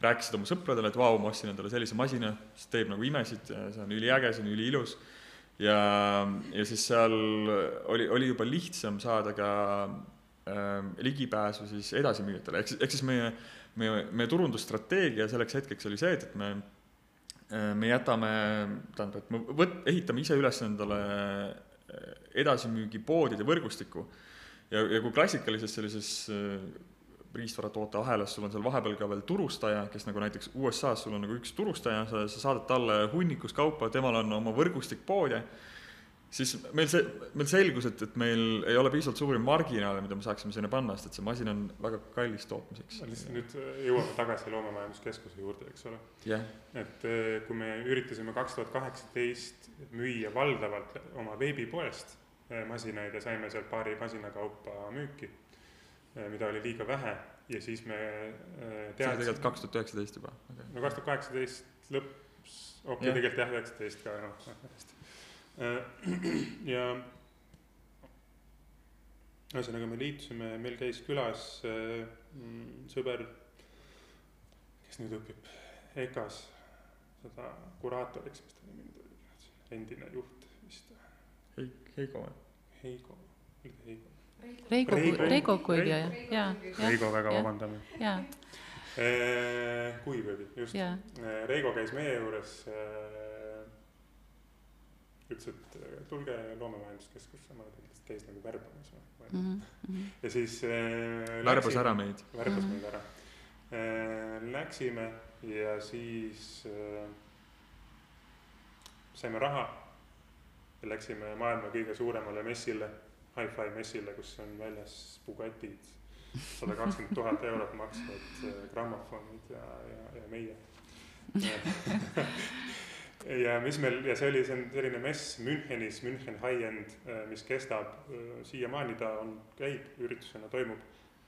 rääkisid oma sõpradele, et vau, ma ostsin endale sellise masina, see teeb nagu imesid see on üliäge, see on üliilus. ja, ja siis seal oli, oli juba lihtsam saada ka ligipääsu siis edasimüüjatele, ehk siis, ehk siis meie, meie, meie turundusstrateegia selleks hetkeks oli see, et, et me äh, me jätame, tähendab, et me võt-, ehitame ise üles endale äh, edasimüügipoodide võrgustiku. Ja, ja kui klassikalises sellises äh, riistvaratoote ahelas sul on seal vahepeal ka veel turustaja, kes nagu näiteks USA-s sul on nagu üks turustaja, sa, sa saadad talle hunnikus kaupa, temal on oma võrgustik poode siis meil see, meil selgus, et, et meil ei ole piisavalt suuri marginaale, mida me saaksime sinna panna, sest et see masin on väga kallis tootmiseks. lihtsalt nüüd äh, jõuame tagasi Loomemajanduskeskuse juurde, eks ole yeah.. et äh, kui me üritasime kaks tuhat kaheksateist müüa valdavalt oma veebipoest äh, masinaid ja saime sealt paari masinakaupa müüki, mida oli liiga vähe ja siis me teadsime. see oli tegelikult kaks tuhat üheksateist juba okay.. no kaks tuhat kaheksateist lõps, okei okay, yeah., tegelikult jah, üheksateist ka, noh, hästi Äh, [clears throat] ja ühesõnaga, me liitusime, meil käis külas äh, sõber, kes nüüd õpib EKA-s seda kuraatoriks, mis ta nimi nüüd oli, endine juht vist. Heigo või? Heigo, oli ta Heigo? Reigo, Reigo Kuiv, jah, jaa. Reigo, väga vabandame. jaa. Äh, Kuiv oli, just. Reigo käis meie juures ütles, et äh, tulge loomemajanduskeskusse, ma tegelikult käis nagu värbamas mm. -hmm. ja siis äh,. värbas ära meid. värbas mm -hmm. meid ära äh,. Läksime ja siis äh, saime raha ja läksime maailma kõige suuremale messile, hi-fi messile, kus on väljas Bugatid, sada kakskümmend tuhat eurot maksvad äh, grammofonid ja, ja, ja meie [laughs] ja mis meil ja see oli, see selline mess Münchenis, München high-end, äh, mis kestab äh, siiamaani, ta on, käib üritusena, toimub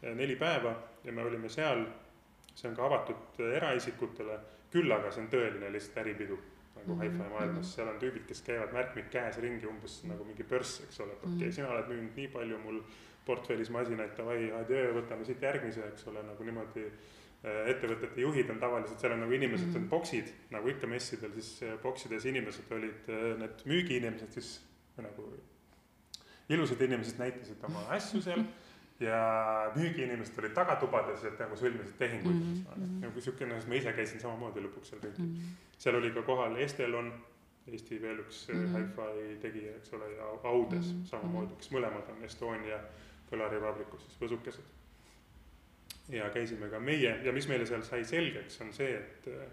äh, neli päeva ja me olime seal. see on ka avatud eraisikutele, küll aga see on tõeline lihtsalt äripidu nagu mm -hmm. hi-fi maailmas, seal on tüübid, kes käivad märkmid käes ringi umbes nagu mingi börs, eks ole, et okei okay, -hmm. sina oled müünud nii palju mul portfellis masinaid, davai, adjöö, võtame siit järgmise, eks ole, nagu niimoodi ettevõtete juhid on tavaliselt, seal on nagu inimesed mm, -hmm. on boksid, nagu ikka messidel, siis boksides inimesed olid need müügiinimesed siis nagu ilusad inimesed näitasid oma [laughs] asju seal ja müügiinimesed olid tagatubades, et nagu sõlmisid tehinguid mm. -hmm. nagu siukene, ma ise käisin samamoodi lõpuks seal ringi mm. -hmm. seal oli ka kohal Estelon, Eesti veel üks mm -hmm. hi-fi tegija, eks ole, ja Audes mm -hmm. samamoodi, kes mõlemad on Estonia kõlarivabrikus siis võsukesed. Ja käisime ka meie ja mis meile seal sai selgeks, on see, et äh,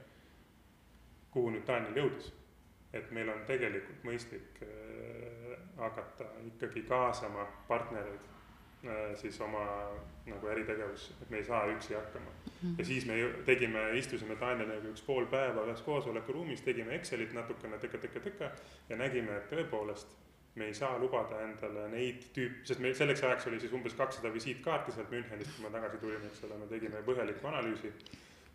kuhu nüüd Taanil jõudis. et meil on tegelikult mõistlik äh, hakata ikkagi kaasama partnereid Äh, siis oma nagu äritegevusse, et me ei saa üksi hakkama mm. -hmm. ja siis me tegime, istusime Danieliga üks pool päeva ühes koosolekuruumis, tegime Excelit natukene tõkke-tõkke-tõkke ja nägime, et tõepoolest me ei saa lubada endale neid tüüp, sest meil selleks ajaks oli siis umbes kakssada visiitkaarti sealt Münchenist, kui me tagasi tulime, eks ole, me tegime põhjaliku analüüsi.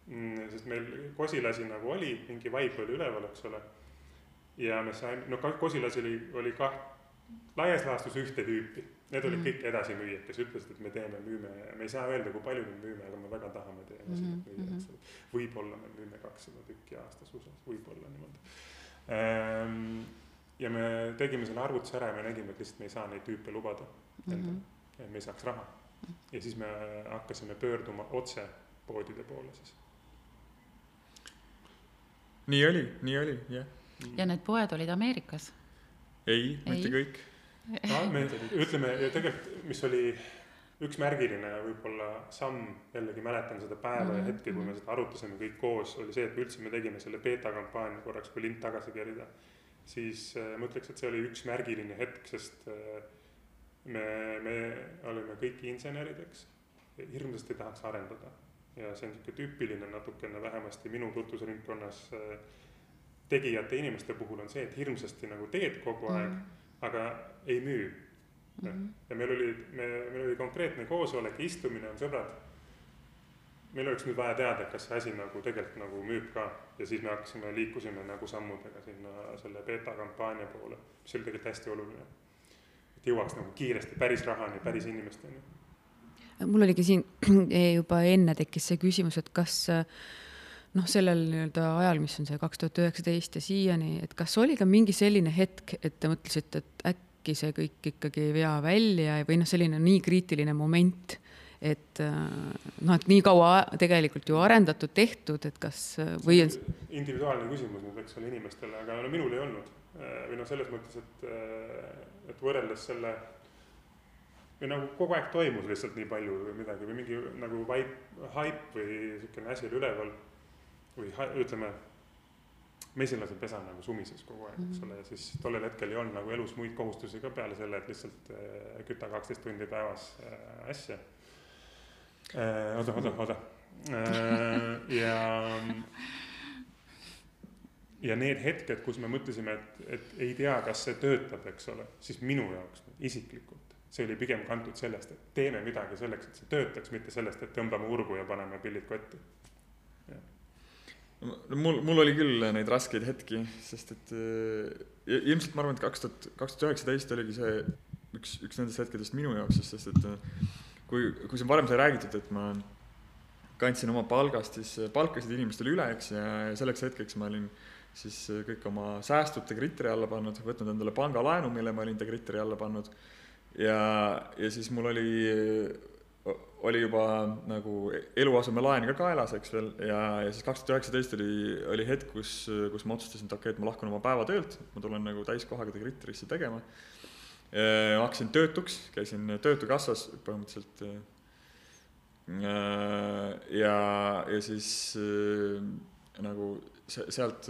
Mm, sest meil Kosilasi nagu oli, mingi vibe oli üleval, eks ole. ja me saime, no Kosilasi oli, oli kah laias laastus ühte tüüpi Need olid mm -hmm. kõik edasimüüjad, kes ütlesid, et me teeme, müüme, me ei saa öelda, kui palju me müüme, aga me väga tahame teie masinat müüa mm, -hmm. eks ole. võib-olla me müüme kakssada tükki aastas USA-s, võib-olla niimoodi ehm,. Ja me tegime selle arvutuse ära ja me nägime, et lihtsalt me ei saa neid tüüpe lubada endale mm, -hmm. et me ei saaks raha. ja siis me hakkasime pöörduma otse poodide poole siis. nii oli, nii oli, jah. ja need poed olid Ameerikas? ei, mitte kõik no me ütleme tegelikult, mis oli üks märgiline võib-olla samm, jällegi mäletan seda päeva mm -hmm. ja hetke, kui me seda arutasime kõik koos, oli see, et me üldse me tegime selle beeta kampaania korraks, kui lint tagasi kerida. Siis äh, ma ütleks, et see oli üks märgiline hetk, sest äh, me, me olime kõik insenerid, eks. hirmsasti tahaks arendada ja see on sihuke tüüpiline natukene vähemasti minu tutvusringkonnas äh, tegijate inimeste puhul on see, et hirmsasti nagu teed kogu aeg mm. -hmm aga ei müü mm. -hmm. ja meil oli, me, meil oli konkreetne koosolek, istumine on sõbrad. Meil oleks nüüd vaja teada, kas see asi nagu tegelikult nagu müüb ka ja siis me hakkasime, liikusime nagu sammudega sinna selle beeta kampaania poole, mis oli tegelikult hästi oluline. et jõuaks nagu kiiresti päris rahani, päris inimesteni. mul oligi siin [clears throat] juba enne tekkis see küsimus, et kas noh, sellel nii-öelda ajal, mis on see kaks tuhat üheksateist ja siiani, et kas oli ka mingi selline hetk, et te mõtlesite, et äkki see kõik ikkagi ei vea välja või noh, selline nii kriitiline moment, et noh, et nii kaua tegelikult ju arendatud, tehtud, et kas või on. individuaalne küsimus nüüd, eks ole, inimestele, aga no minul ei olnud või noh, selles mõttes, et, et võrreldes selle või nagu kogu aeg toimus lihtsalt nii palju või midagi või mingi nagu vaip, haip või niisugune asi oli üleval või ütleme mesilasepesa nagu sumises kogu aeg, eks ole, ja siis tollel hetkel ei olnud nagu elus muid kohustusi ka peale selle, et lihtsalt äh, küta kaksteist tundi päevas äh, asja äh,. Oota, oota, oota ja, ja need hetked, kus me mõtlesime, et, et ei tea, kas see töötab, eks ole, siis minu jaoks isiklikult see oli pigem kantud sellest, et teeme midagi selleks, et see töötaks, mitte sellest, et tõmbame urgu ja paneme pillid kotti. Mul, mul oli küll neid raskeid hetki, sest et äh, ilmselt ma arvan, et kaks tuhat, kaks tuhat üheksateist oligi see üks, üks nendest hetkedest minu jaoks, sest et äh, kui, kui siin varem sai räägitud, et ma kandsin oma palgast siis palkasid inimestele üle, eks, ja selleks hetkeks ma olin siis kõik oma säästud Degriteri alla pannud, võtnud endale pangalaenu, mille ma olin Degriteri alla pannud. ja, ja siis mul oli oli juba nagu eluasemelaen ka kaelas, eks veel, ja, ja siis kaks tuhat üheksateist oli, oli hetk, kus, kus ma otsustasin, et okei okay,, et ma lahkun oma päevatöölt, ma tulen nagu täiskohaga Degriterisse tegema. Hakkasin töötuks, käisin Töötukassas põhimõtteliselt. ja, ja siis nagu sealt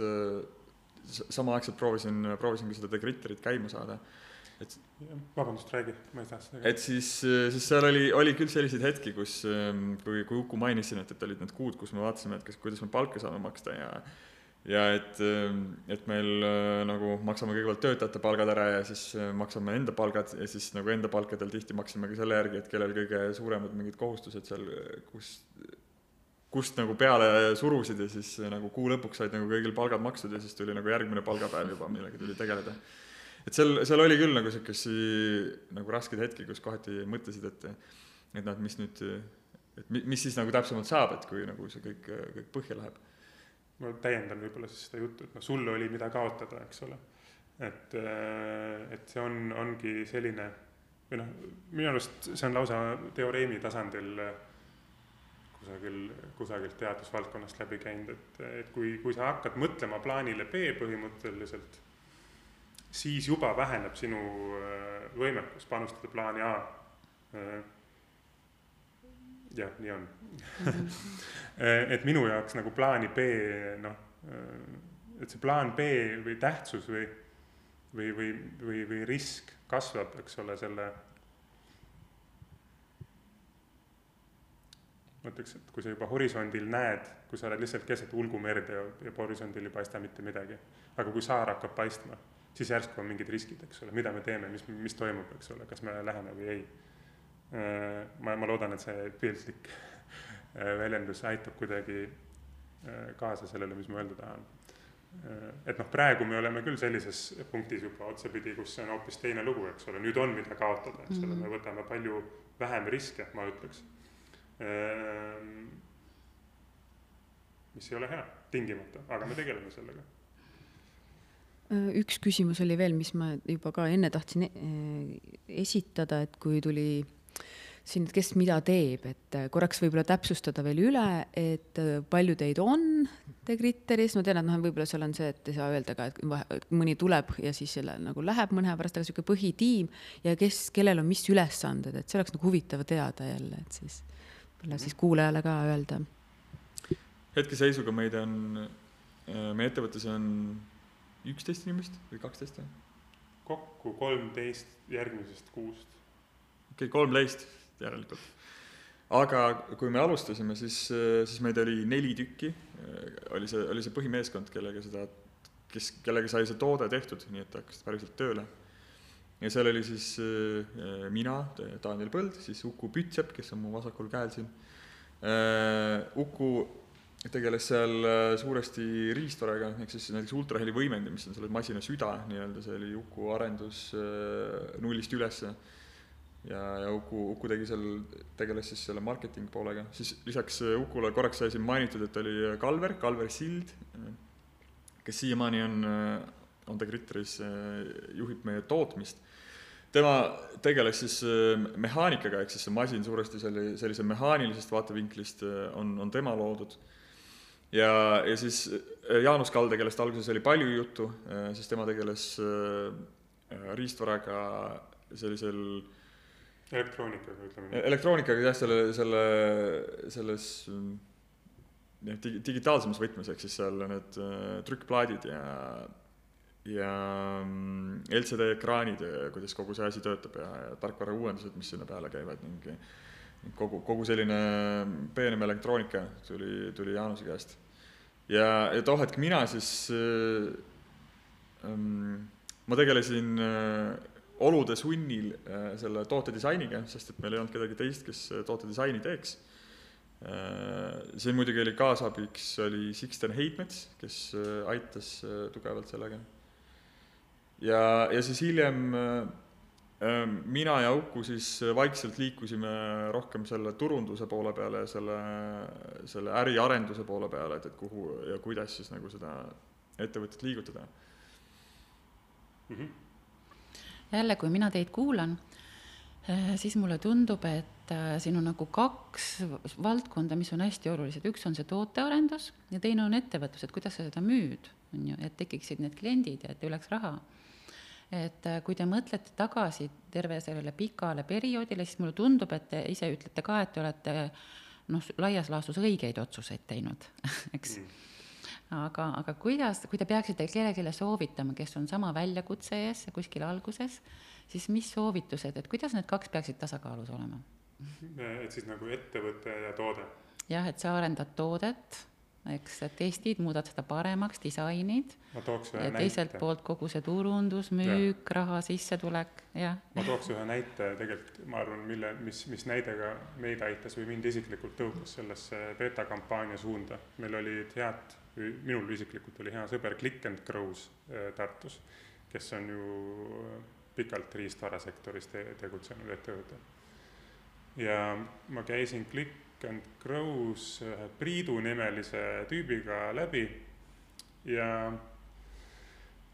samaaegselt proovisin, proovisingi seda Degriterit käima saada et vabandust, räägi, ma ei tahtnud. et siis, siis seal oli, oli küll selliseid hetki, kus, ähm, kui, kui Uku mainis siin, et, et olid need kuud, kus me vaatasime, et kas, kuidas me palka saame maksta ja ja et, ähm, et meil äh, nagu maksame kõigepealt töötajate palgad ära ja siis äh, maksame enda palgad ja siis nagu enda palkadel tihti maksime ka selle järgi, et kellel kõige suuremad mingid kohustused seal, kus, kust nagu peale surusid ja siis äh, nagu kuu lõpuks said nagu kõigil palgad makstud ja siis tuli nagu järgmine palgapäev juba, millega tuli tegeleda et seal, seal oli küll nagu niisugusi nagu raskeid hetki, kus kohati mõtlesid, et et noh, et mis nüüd, et mi-, mis siis nagu täpsemalt saab, et kui nagu see kõik, kõik põhja läheb? Ma täiendan võib-olla siis seda juttu, et noh, sul oli, mida kaotada, eks ole. et, et see on, ongi selline või noh, minu arust see on lausa teoreemi tasandil kusagil, kusagilt teadusvaldkonnast läbi käinud, et, et kui, kui sa hakkad mõtlema plaanile B põhimõtteliselt, siis juba väheneb sinu äh, võimekus panustada plaani A. Jah, nii on [laughs] et minu jaoks nagu plaani B, noh, et see plaan B või tähtsus või, või, või, või, või risk kasvab, eks ole, selle ma ütleks, et kui sa juba horisondil näed, kui sa oled lihtsalt keset ulgumerd ja, ja horisondil ei paista mitte midagi, aga kui saar hakkab paistma, siis järsku on mingid riskid, eks ole, mida me teeme, mis, mis toimub, eks ole, kas me läheme või ei. Äh, ma, ma loodan, et see piltlik äh, väljendus aitab kuidagi äh, kaasa sellele, mis ma öelda tahan. et noh, praegu me oleme küll sellises punktis juba otsapidi, kus see on hoopis teine lugu, eks ole, nüüd on, mida kaotada, eks ole me võtame palju vähem riske, ma ütleks mis ei ole hea tingimata, aga me tegeleme sellega. Üks küsimus oli veel, mis ma juba ka enne tahtsin esitada, et kui tuli siin, et kes mida teeb, et äh, korraks võib-olla täpsustada veel üle, et palju teid on Degritteris, ma tean, et noh, võib-olla seal on see, et ei saa öelda ka, et mõni tuleb ja siis selle nagu läheb mõne aja pärast, aga niisugune põhitiim ja kes, kellel on mis ülesanded, et see oleks nagu huvitav teada jälle, et siis võib-olla siis kuulajale ka öelda? hetkeseisuga meid on, äh, meie ettevõttes on üksteist inimest või kaksteist või? kokku kolmteist järgmisest kuust. Okei okay,, kolmteist järelikult. aga kui me alustasime, siis, siis meid oli neli tükki, oli see, oli see põhimeeskond, kellega seda, kes, kellega sai see toode tehtud, nii et hakkasid päriselt tööle ja seal oli siis äh, mina, Daniel Põld, siis Uku Pütsepp, kes on mu vasakul käel siin äh,. Uku tegeles seal äh, suuresti riistvaraga, ehk siis näiteks ultraheli võimendi, mis on selle masina süda nii-öelda, see oli Uku arendus nullist ülesse. Ja, ja Uku, Uku tegi seal, tegeles siis selle marketing poolega, siis lisaks äh, Ukule korraks sai siin mainitud, et oli Kalver, Kalver Sild, kes siiamaani on on ta Gritteris, juhib meie tootmist tema tegeles siis äh, mehaanikaga, ehk siis see masin suuresti selli-, sellise mehaanilisest vaatevinklist äh, on, on tema loodud. ja, ja siis äh, Jaanus Kalde, kellest alguses oli palju juttu, siis tema tegeles riistvaraga sellisel elektroonikaga, ütleme nii. elektroonikaga jah, selle, selle, selles jah, digi-, digitaalsemas võtmes, ehk siis seal need trükkplaadid ja ja mm, LCD ekraanid ja kuidas kogu see asi töötab ja, ja tarkvara uuendused, mis sinna peale käivad ning kogu, kogu selline peenem elektroonika tuli, tuli Jaanuse käest. ja, ja too hetk mina siis ähm, ma tegelesin äh, olude sunnil äh, selle toote disainiga, sest et meil ei olnud kedagi teist, kes toote disaini teeks äh,. siin muidugi oli kaasabiks, oli Sixten Heitmets, kes äh, aitas äh, tugevalt sellega ja, ja siis hiljem äh, äh, mina ja Uku siis vaikselt liikusime rohkem selle turunduse poole peale ja selle, selle äriarenduse poole peale, et, et kuhu ja kuidas siis nagu seda ettevõtet liigutada mm. -hmm. Jälle, kui mina teid kuulan, äh, siis mulle tundub, et siin on nagu kaks valdkonda, mis on hästi olulised, üks on see tootearendus ja teine on ettevõtlus, et kuidas sa seda müüd, on ju, et tekiksid need kliendid ja et ei oleks raha. Et äh, kui te mõtlete tagasi terve sellele pikale perioodile, siis mulle tundub, et te ise ütlete ka, et te olete noh, laias laastus õigeid otsuseid teinud, [laughs] eks. Mm. Aga, aga kuidas, kui te peaksite kellelegi soovitama, kes on sama väljakutse ees kuskil alguses, siis mis soovitused, et kuidas need kaks peaksid tasakaalus olema? et siis nagu ettevõte ja toode? jah, et sa arendad toodet eks, testid, muudad seda paremaks, disainid. ma tooks ühe ja näite. teiselt poolt kogu see turundus, müük, raha sissetulek, jah. ma tooks ühe näite tegelikult, ma arvan, mille, mis, mis näide ka meid aitas või mind isiklikult tõukas sellesse beeta kampaania suunda. meil olid head, minul isiklikult oli hea sõber Click and Grows äh, Tartus, kes on ju pikalt riistvarasektoris te, tegutsenud ettevõte. ja ma käisin Click and Grow's ühe Priidu nimelise tüübiga läbi ja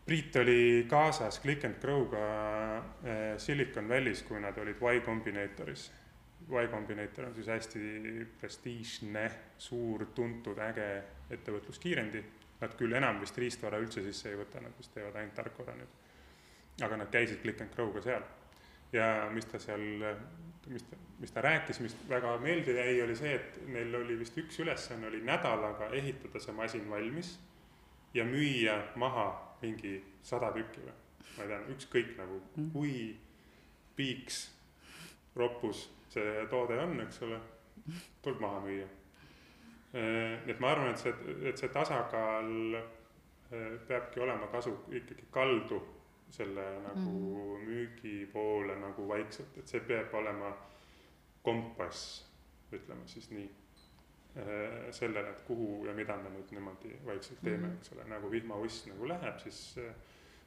Priit oli kaasas Click and Grow'ga äh, Silicon Valley's, kui nad olid Y Combinatoris. Y Combinator on siis hästi prestiižne, suur, tuntud, äge ettevõtluskiirendi. Nad küll enam vist riistvara üldse sisse ei võta, nad vist teevad ainult tarkvara nüüd. aga nad käisid Click and Grow'ga seal. ja mis ta seal, mis ta, mis ta rääkis, mis väga meelde jäi, oli see, et neil oli vist üks ülesanne oli nädalaga ehitada see masin valmis ja müüa maha mingi sada tükki või, ma ei tea, ükskõik nagu, kui piiks, roppus see toode on, eks ole, tuleb maha müüa. Nii et ma arvan, et see, et see tasakaal eh, peabki olema kasu, ikkagi kaldu selle nagu mm. müügi poole nagu vaikselt, et see peab olema kompass, ütleme siis nii Äh, sellele, et kuhu ja mida me nüüd niimoodi vaikselt teeme mm, -hmm. eks ole, nagu vihmauss nagu läheb, siis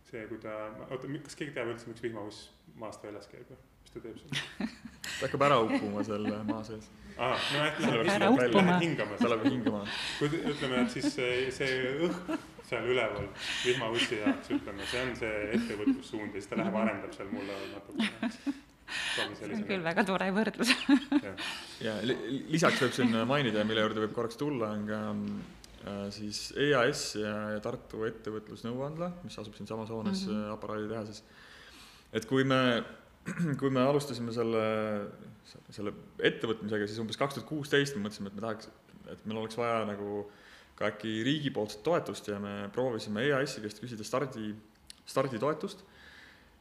see, kui ta, oota, kas keegi teab üldse, miks vihmauss maast väljas käib või, ta teeb seal? [laughs] ta hakkab ära uppuma seal maa sees. aa, no ehk läheb, läheb, läheb hingama. ta läheb hingama. kui ütleme, et siis see, see õhk seal üleval vihmaussi jaoks, ütleme, see on see ettevõtlussuund ja siis ta läheb arendab seal mulle natukene see on küll väga tore võrdlus ja lisaks võib siin mainida, mille juurde võib korraks tulla, on ka äh, siis EAS ja, ja Tartu Ettevõtlusnõuandla, mis asub siinsamas hoones mm -hmm. aparaaditehases. et kui me, [clears throat] kui me alustasime selle, selle ettevõtmisega, siis umbes kaks tuhat kuusteist me mõtlesime, et me tahaks, et meil oleks vaja nagu ka äkki riigipoolset toetust ja me proovisime EAS-i käest küsida stardi, starditoetust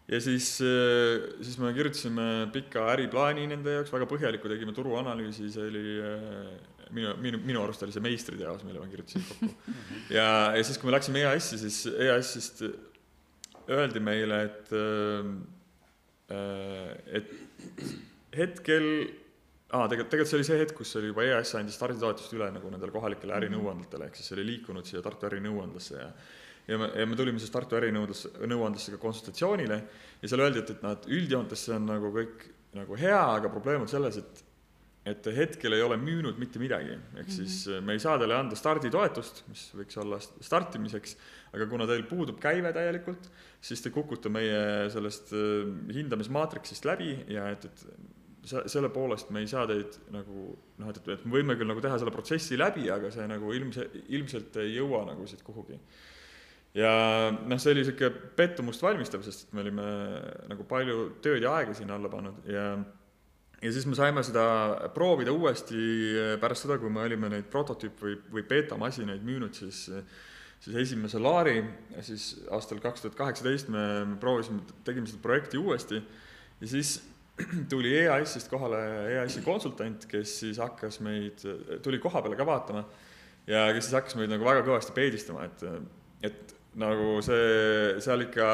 ja siis, äh, siis me kirjutasime pika äriplaani nende jaoks, väga põhjaliku, tegime turuanalüüsi, see oli äh, minu, minu, minu arust oli see meistriteos, mille ma kirjutasin kokku. ja, ja siis, kui me läksime EAS-i, siis EAS-ist öeldi meile, et, äh, et hetkel aa, tegelikult, tegelikult see oli see hetk, kus oli juba EAS andis starditoetust üle nagu nendele kohalikele ärinõuandlatele, ehk siis see oli liikunud siia Tartu ärinõuandlasse ja ja me, ja me tulime siis Tartu ärinõudlus, nõuandesse ka konsultatsioonile ja seal öeldi, et, et noh, et üldjoontes see on nagu kõik nagu hea, aga probleem on selles, et et te hetkel ei ole müünud mitte midagi, ehk mhm. siis mm -hmm. me ei saa teile anda starditoetust, mis võiks olla startimiseks, aga kuna teil puudub käive täielikult, siis te kukute meie sellest äh, hindamismaatriksist läbi ja et, et selle poolest me ei saa teid nagu noh, et, et me võime küll nagu teha selle protsessi läbi, aga see nagu ilmse, ilmselt ei jõua nagu siit kuhugi. Ja noh, see oli niisugune pettumust valmistav, sest me olime nagu palju tööd ja aega sinna alla pannud ja ja siis me saime seda proovida uuesti pärast seda, kui me olime neid prototüüp- või, või beetamasinaid müünud, siis siis esimese laari, siis aastal kaks tuhat kaheksateist me proovisime, tegime seda projekti uuesti ja siis [clears throat] tuli EAS-ist kohale EAS-i konsultant, kes siis hakkas meid, tuli koha peale ka vaatama ja kes siis hakkas meid nagu väga kõvasti peedistama, et et nagu see, seal ikka,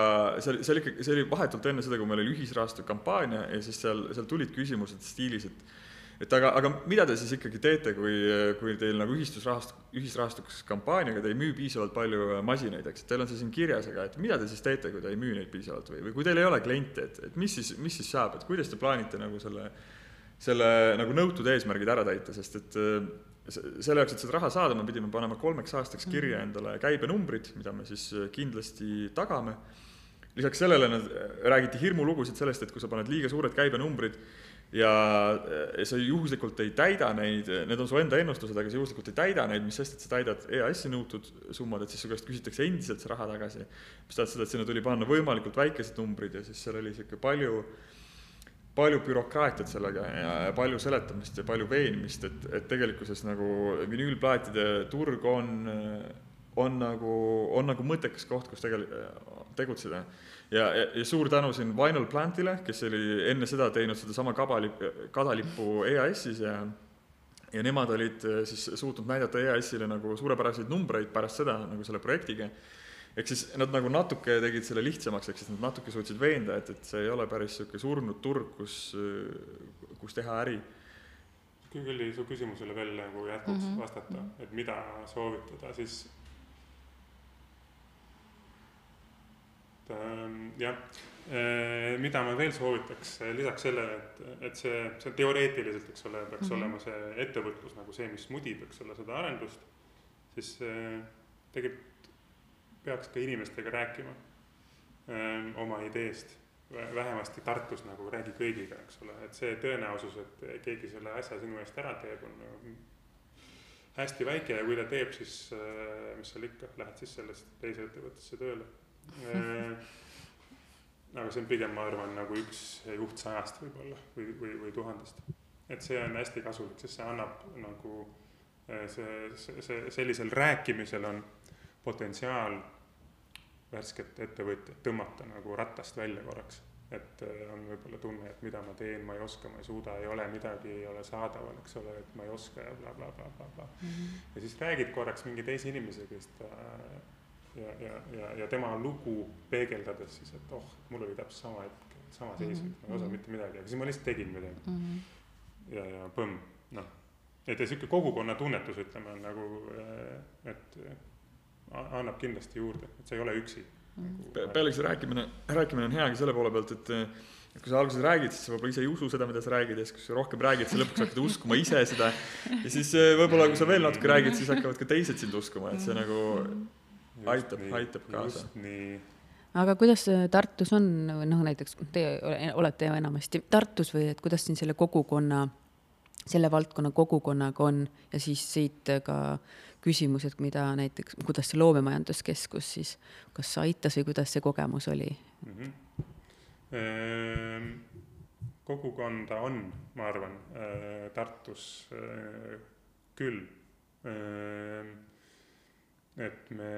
see oli ikka, see oli vahetult enne seda, kui meil oli ühisrahastu kampaania ja siis seal, seal tulid küsimused stiilis, et et aga, aga mida te siis ikkagi teete, kui, kui teil nagu ühistusrahastu, ühisrahastuskampaaniaga te ei müü piisavalt palju masinaid, eks, et teil on see siin kirjas, aga et mida te siis teete, kui te ei müü neid piisavalt või, või kui teil ei ole kliente, et, et mis siis, mis siis saab, et kuidas te plaanite nagu selle, selle nagu nõutud eesmärgid ära täita, sest et selle jaoks, et seda raha saada, me pidime panema kolmeks aastaks kirja mhm. endale käibenumbrid, mida me siis äh, kindlasti tagame. lisaks sellele nad, äh, räägiti hirmulugusid sellest, et kui sa paned liiga suured käibenumbrid ja äh, sa juhuslikult ei täida neid, need on su enda ennustused, aga sa juhuslikult ei täida neid, mis sest, et sa täidad EAS-i nõutud summad, et siis su käest küsitakse endiselt see raha tagasi. mis tähendab seda, et sinna tuli panna võimalikult väikesed numbrid ja siis seal oli niisugune palju palju bürokraatiat sellega ja, palju seletamist ja palju veenmist, et, et tegelikkuses nagu vinüülplaatide turg on, on nagu, on nagu mõttekas koht, kus tegel-, tegutseda. Ja, ja, ja suur tänu siin Vinyl Plantile, kes oli enne seda teinud sedasama kabalipp, kadalippu EAS-is ja ja nemad olid siis suutnud näidata EAS-ile nagu suurepäraseid numbreid pärast seda nagu selle projektiga ehk siis nad nagu natuke tegid selle lihtsamaks, ehk siis nad natuke suutsid veenda, et, et see ei ole päris niisugune surnud turg, kus, kus teha äri. kui küll su küsimusele veel nagu jätkuks mm -hmm. vastata, et mida soovitada, siis et ähm, jah, mida ma veel soovitaks lisaks sellele, et, et see, see teoreetiliselt, eks ole, peaks mm -hmm. olema see ettevõtlus nagu see, mis mudib, eks ole, seda arendust, siis tegelikult peaks ka inimestega rääkima öö, oma ideest vähemasti Tartus nagu räägi kõigiga, eks ole, et see tõenäosus, et keegi selle asja sinu eest ära teeb, on nagu hästi väike ja kui ta teeb, siis mis seal ikka, lähed siis sellest teise ettevõttesse tööle. Aga see on pigem, ma arvan, nagu üks juht sajast võib-olla või, või, või tuhandest. et see on hästi kasulik, sest see annab nagu see, see, see, sellisel rääkimisel on potentsiaal värsket ettevõtjat tõmmata nagu ratast välja korraks. et äh, on võib-olla tunne, et mida ma teen, ma ei oska, ma ei suuda, ei ole midagi, ei ole saadaval, eks ole, et ma ei oska ja blablabla bla, bla, bla, bla. mm. -hmm. ja siis räägid korraks mingi teise inimesega, kes ta ja, ja, ja, ja tema lugu peegeldades siis, et oh, mul oli täpselt sama hetk, sama seis mm, -hmm. ma ei osanud mitte midagi, aga siis ma lihtsalt tegin midagi mm. -hmm. ja, ja põmm, noh. et ja sihuke kogukonna tunnetus, ütleme, on nagu, äh, et annab kindlasti juurde, et sa ei ole üksi nagu Pe. pealegi see rääkimine, rääkimine on hea ka selle poole pealt, et et kui sa alguses räägid, siis sa võib-olla ise ei usu seda, mida sa räägid ja siis, kui sa rohkem räägid, sa lõpuks hakkad uskuma ise seda. ja siis eh, võib-olla, kui sa veel natuke räägid, siis hakkavad ka teised sind uskuma, et see nagu aitab, aitab kaasa. aga kuidas Tartus on, noh näiteks teie olete ju enamasti Tartus või et kuidas siin selle kogukonna, selle valdkonna kogukonnaga on ja siis siit ka küsimused, mida näiteks, kuidas see loomemajanduskeskus siis, kas aitas või kuidas see kogemus oli mm? -hmm. kogukonda on, ma arvan, äh, Tartus äh, küll. Et me,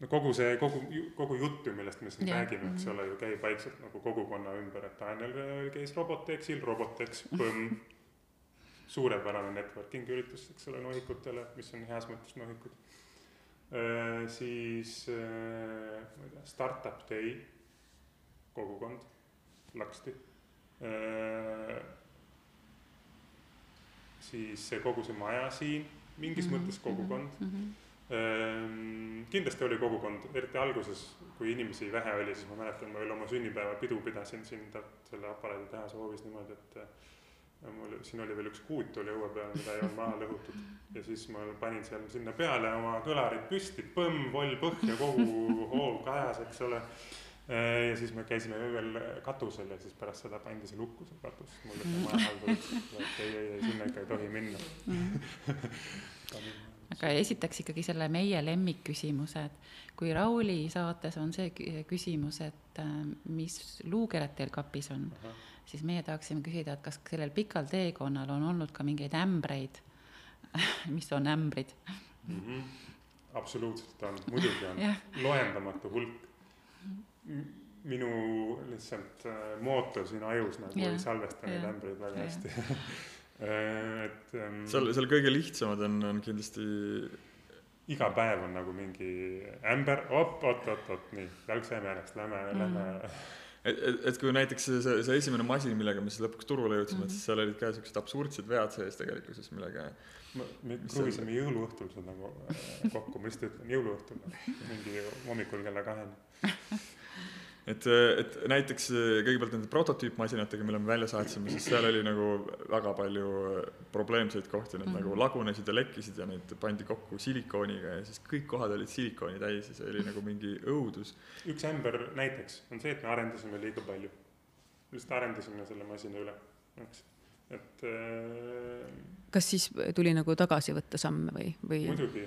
no kogu see, kogu, kogu jutt ju, millest me siin yeah. räägime, eks mhm. ole, ju käib vaikselt nagu kogukonna ümber, et Daniel käis Robotexil, Robotex, põmm suurepärane networking üritus, eks ole, nohikutele, mis on heas mõttes nohikud. siis ma ei tea, Startup Day kogukond, Laksti. siis kogu see maja siin, mingis mm -hmm. mõttes kogukond mm. -hmm kindlasti oli kogukond, eriti alguses, kui inimesi vähe oli, siis ma mäletan, ma veel oma sünnipäevapidu pidasin siin selle aparaaditehase hoovis niimoodi, et mul siin oli veel üks kuut oli õue peal, mida ei olnud maha lõhutud ja siis ma panin seal sinna peale oma kõlarid püsti, põmm, voll põhja, kogu hoov kajas, eks ole. Ja siis me käisime öövel katusel ja siis pärast seda pandi see lukku, see katus, mulle see majahaldur ütles, et ei, ei, ei sinna ikka ei tohi minna. Aga esitaks ikkagi selle meie lemmikküsimuse, et kui Rauli saates on see küsimus, et äh, mis luukered teil kapis on siis meie tahaksime küsida, et kas sellel pikal teekonnal on olnud ka mingeid ämbreid? [laughs] Mis on ämbrid? Mm? -hmm. absoluutselt on, muidugi on. [laughs] Loendamatu hulk. Minu lihtsalt äh, mootor siin ajus nagu ja. ei salvesta neid ämbreid väga ja. hästi [laughs] äh, et ähm, seal, seal kõige lihtsamad on, on kindlasti iga päev on nagu mingi ämber, oot, oot, oot, oot, nii, jalg sai meelest, lähme mm, -hmm. lähme et, et, et kui näiteks see, see, see esimene masin, millega me siis lõpuks turule jõudsime mm, -hmm. et siis seal olid ka siuksed absurdsed vead sees tegelikkuses, millega. me kruvisime jõuluõhtul seda nagu kokku, ma lihtsalt ütlen jõuluõhtul, mingi hommikul kella kaheni [laughs] et, et näiteks kõigepealt nende prototüüpmasinatega, mille me välja saatsime, siis seal oli nagu väga palju probleemseid kohti, need mm -hmm. nagu lagunesid ja lekkisid ja need pandi kokku silikooniga ja siis kõik kohad olid silikooni täis ja see oli nagu mingi õudus. üks ämber näiteks on see, et me arendasime liiga palju. lihtsalt arendasime selle masina üle, eks et äh, kas siis tuli nagu tagasi võtta samme või, või? muidugi,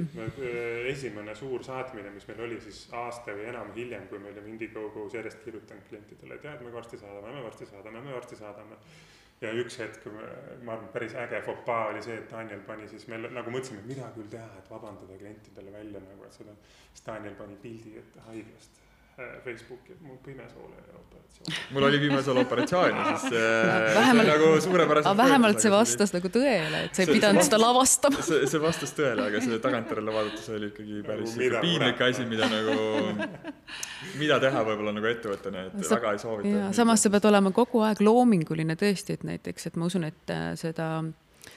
esimene suur saatmine, mis meil oli siis aasta või enam hiljem, kui me olime Indiegogo's järjest kirjutanud klientidele, tead, me varsti saadame, me varsti saadame, me varsti saadame. ja üks hetk, ma arvan, päris äge fopaa oli see, et Daniel pani siis, me nagu mõtlesime, et mida küll teha, et vabandada klientidele välja nagu, et seda, siis Daniel pani pildi ette haiglast Äh, Facebooki, et mul pimesoole operatsioon. [laughs] mul oli pimesoole operatsioon ja siis äh, vähemalt, nagu suurepäraselt. vähemalt see vastas nagu tõele, et sa ei pidanud seda lavastama. see, see vastas tõele, aga see tagantjärele vaadates oli ikkagi päris nagu piinlik asi, mida nagu, mida teha võib-olla nagu ettevõttena, et sa, väga ei soovita. samas sa pead olema kogu aeg loominguline tõesti, et näiteks, et ma usun, et äh, seda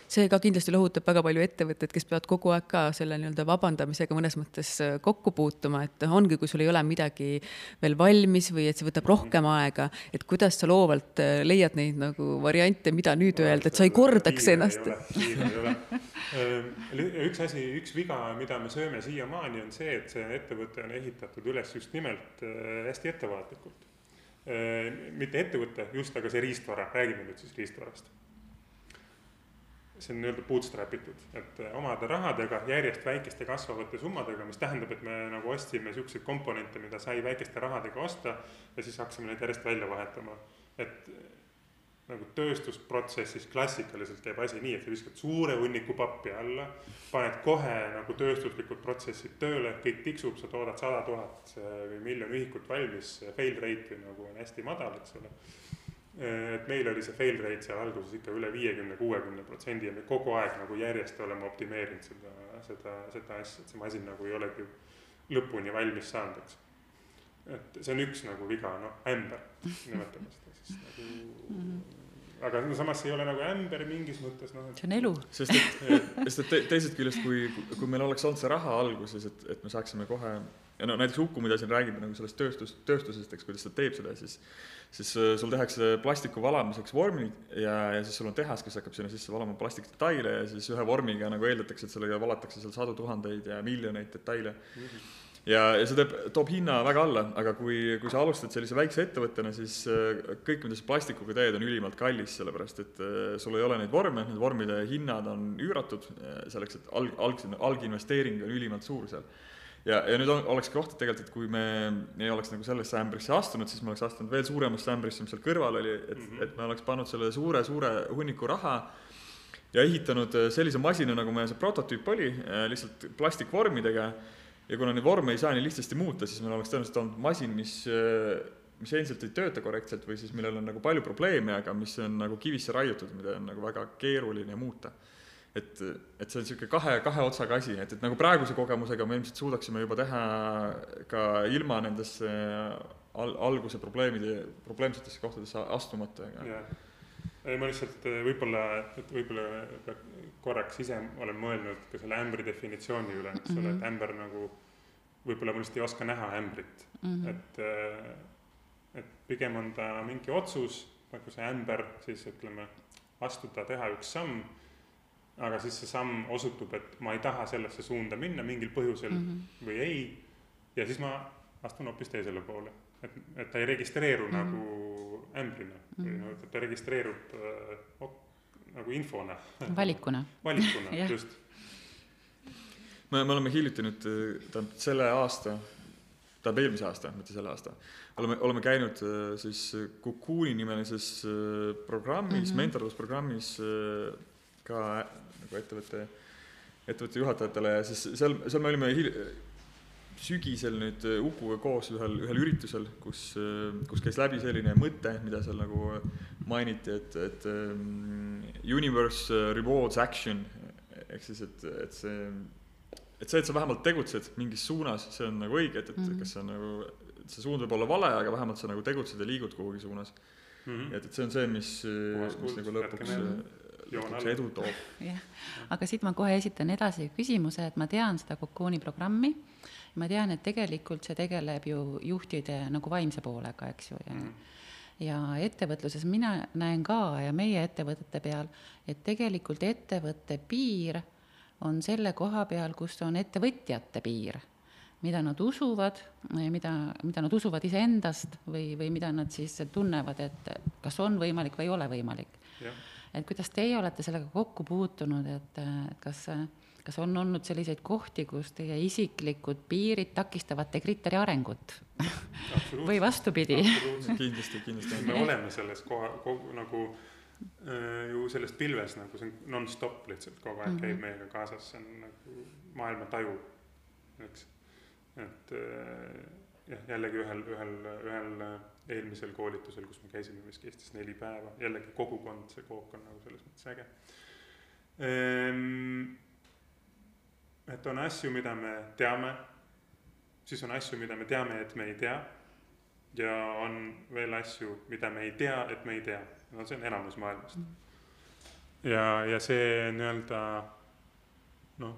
see ka kindlasti lohutab väga palju ettevõtteid, kes peavad kogu aeg ka selle nii-öelda vabandamisega mõnes mõttes äh, kokku puutuma, et ongi, kui sul ei ole midagi veel valmis või et see võtab rohkem aega, et kuidas sa loovalt äh, leiad neid nagu variante, mida nüüd öelda, et sa ei kordaks ennast. Ehm, üks asi, üks viga, mida me sööme siiamaani, on see, et see ettevõte on ehitatud üles just nimelt äh, hästi ettevaatlikult. Mitte ettevõte just, aga see riistvara, räägime nüüd siis riistvarast see on nii-öelda bootstrap itud, et äh, omade rahadega järjest väikeste kasvavate summadega, mis tähendab, et me nagu ostsime siukseid komponente, mida sai väikeste rahadega osta ja siis hakkasime neid järjest välja vahetama. et äh, nagu tööstusprotsessis klassikaliselt käib asi nii, et sa viskad suure hunniku pappi alla, paned kohe nagu tööstuslikud protsessid tööle, kõik tiksub, sa toodad sada tuhat või miljon ühikut valmis, fail rate nagu on hästi madal, eks ole et meil oli see fail rate seal alguses ikka üle viiekümne, kuuekümne protsendi ja me kogu aeg nagu järjest oleme optimeerinud seda, seda, seda asja, et see masin nagu ei olegi lõpuni valmis saanud, eks. et see on üks nagu viga, noh, ämber, nimetame seda siis nagu mm. -hmm aga no samas ei ole nagu ämber mingis mõttes noh. see on elu. sest et, [laughs] sest et te, teisest küljest, kui, kui meil oleks olnud see raha alguses, et, et me saaksime kohe ja no näiteks Uku, mida siin räägib nagu sellest tööstus, tööstusest, eks, kuidas ta teeb seda, siis siis äh, sul tehakse plastiku valamiseks vormid ja, ja siis sul on tehas, kes hakkab sinna sisse valama plastikdetaile ja siis ühe vormiga nagu eeldatakse, et sellega valatakse seal sadu tuhandeid ja miljoneid detaile mm. -hmm ja, ja see teeb, toob hinna väga alla, aga kui, kui sa alustad sellise väikse ettevõttena, siis äh, kõik, mida sa plastikuga teed, on ülimalt kallis, sellepärast et äh, sul ei ole neid vorme, need vormide hinnad on üüratud, selleks, et alg, alg, alginvesteering on ülimalt suur seal ja, ja nüüd on, olekski koht, et tegelikult, et kui me ei oleks nagu sellesse ämbrisse astunud, siis me oleks astunud veel suuremasse ämbrisse, mis seal kõrval oli, et mm, -hmm. et me oleks pannud selle suure, suure hunniku raha ja ehitanud äh, sellise masina, nagu meie see prototüüp oli, äh, lihtsalt plastikvormidega. Ja kuna neid vorme ei saa nii lihtsasti muuta, siis meil oleks tõenäoliselt olnud masin, mis, äh, mis endiselt ei tööta korrektselt või siis millel on nagu palju probleeme, aga mis on nagu kivisse raiutud, mida on nagu väga keeruline muuta et, et see on niisugune kahe, kahe otsaga asi, et, et nagu praeguse kogemusega me ilmselt suudaksime juba teha ka ilma nendesse al-, alguse probleemide, probleemsetesse kohtadesse astumata, aga yeah. ei, ma lihtsalt eh, võib-olla, et võib-olla korraks ise olen mõelnud ka selle ämbri definitsiooni üle, eks ole mm -hmm., et mhm. ämber nagu, võib-olla ma lihtsalt ei oska näha ämbrit mm, -hmm. et, eh, et pigem on ta mingi otsus, nagu see ämber, siis ütleme, astuda, teha üks samm aga siis see samm osutub, et ma ei taha sellesse suunda minna mingil põhjusel mm -hmm. või ei. ja siis ma astun hoopis teisele poole, et, et ta ei registreeru mm -hmm. nagu ämbrina mm -hmm. või noh, et ta registreerub äh, nagu infona. valikuna. [laughs] valikuna just. me, me oleme hiljuti nüüd, tähendab selle aasta, tähendab eelmise aasta, mitte selle aasta, oleme, oleme käinud äh, siis Cocoon'i nimelises äh, programmis mm, -hmm. mentorlusprogrammis ka nagu ettevõtte, ettevõtte juhatajatele ja siis seal, seal me olime hil-, sügisel nüüd Ukuga koos ühel, ühel üritusel, kus, kus käis läbi selline mõte, mida seal nagu mainiti, et, et um, universe rewards action ehk siis, et, et see, et see, et sa vähemalt tegutsed mingis suunas, see on nagu õige, et, et mm -hmm. kas see on nagu, see suund võib olla vale, aga vähemalt sa nagu tegutsed ja liigud kuhugi suunas mm. -hmm. et, et see on see, mis, mis nagu lõpuks lõpuks edu toob. jah, aga siit ma kohe esitan edasi küsimuse, et ma tean seda Cocoon'i programmi, ma tean, et tegelikult see tegeleb ju juhtide nagu vaimse poolega, eks ju, ja mm. ja ettevõtluses mina näen ka ja meie ettevõtete peal, et tegelikult ettevõtte piir on selle koha peal, kus on ettevõtjate piir. Mida nad usuvad, mida, mida nad usuvad iseendast või, või mida nad siis tunnevad, et kas on võimalik või ei ole võimalik et kuidas teie olete sellega kokku puutunud, et kas, kas on olnud selliseid kohti, kus teie isiklikud piirid takistavad Tegritteri arengut või vastupidi? kindlasti, kindlasti. me [laughs] oleme selles koha, kogu nagu äh, ju selles pilves nagu see on nonstop lihtsalt kogu aeg mm -hmm. käib meiega kaasas, see on nagu maailma taju, eks. et äh, jah, jällegi ühel, ühel, ühel eelmisel koolitusel, kus me käisime, mis kestis neli päeva, jällegi kogukond, see kook on nagu selles mõttes äge ehm,. et on asju, mida me teame, siis on asju, mida me teame, et me ei tea. ja on veel asju, mida me ei tea, et me ei tea, no see on enamus maailmast. ja, ja see nii-öelda noh,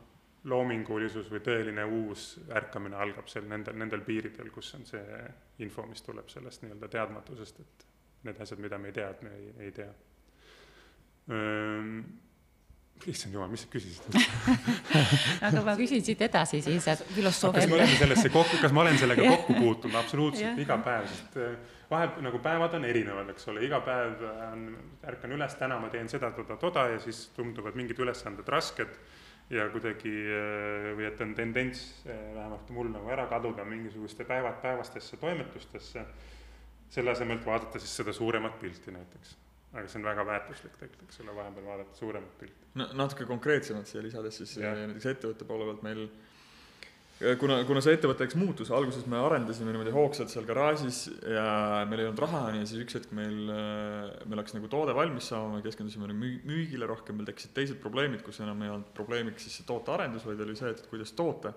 loomingulisus või tõeline uus ärkamine algab seal nendel, nendel piiridel, kus on see info, mis tuleb sellest nii-öelda teadmatusest, et need asjad, mida me ei tea, et me ei, ei tea. issand jumal, mis sa küsisid? [laughs] Aga ma küsin siit edasi siis, et kas me oleme sellesse kokku, kas ma olen sellega [laughs] kokku puutunud, absoluutselt iga päev, sest vahel nagu päevad on erinevad, eks ole, iga päev on, ärkan üles, täna ma teen seda, toda, toda ja siis tunduvad mingid ülesanded rasked ja kuidagi või et on tendents vähemalt mul nagu ära kaduda mingisuguste päevad päevastesse toimetustesse, selle asemel, et vaadata siis seda suuremat pilti näiteks aga see on väga väärtuslik tegelikult, eks ole, vahepeal vaadata suuremat pilti. no natuke konkreetsemalt siia lisades siis ja. näiteks ettevõtte poole pealt meil kuna, kuna see ettevõte läks muutus, alguses me arendasime niimoodi hoogsalt seal garaažis ja meil ei olnud raha, ja siis üks hetk meil, meil hakkas nagu toode valmis saama, me keskendusime müü-, müügile rohkem, meil tekkisid teised probleemid, kus enam ei olnud probleemiks siis see tootearendus, vaid oli see, et kuidas toota.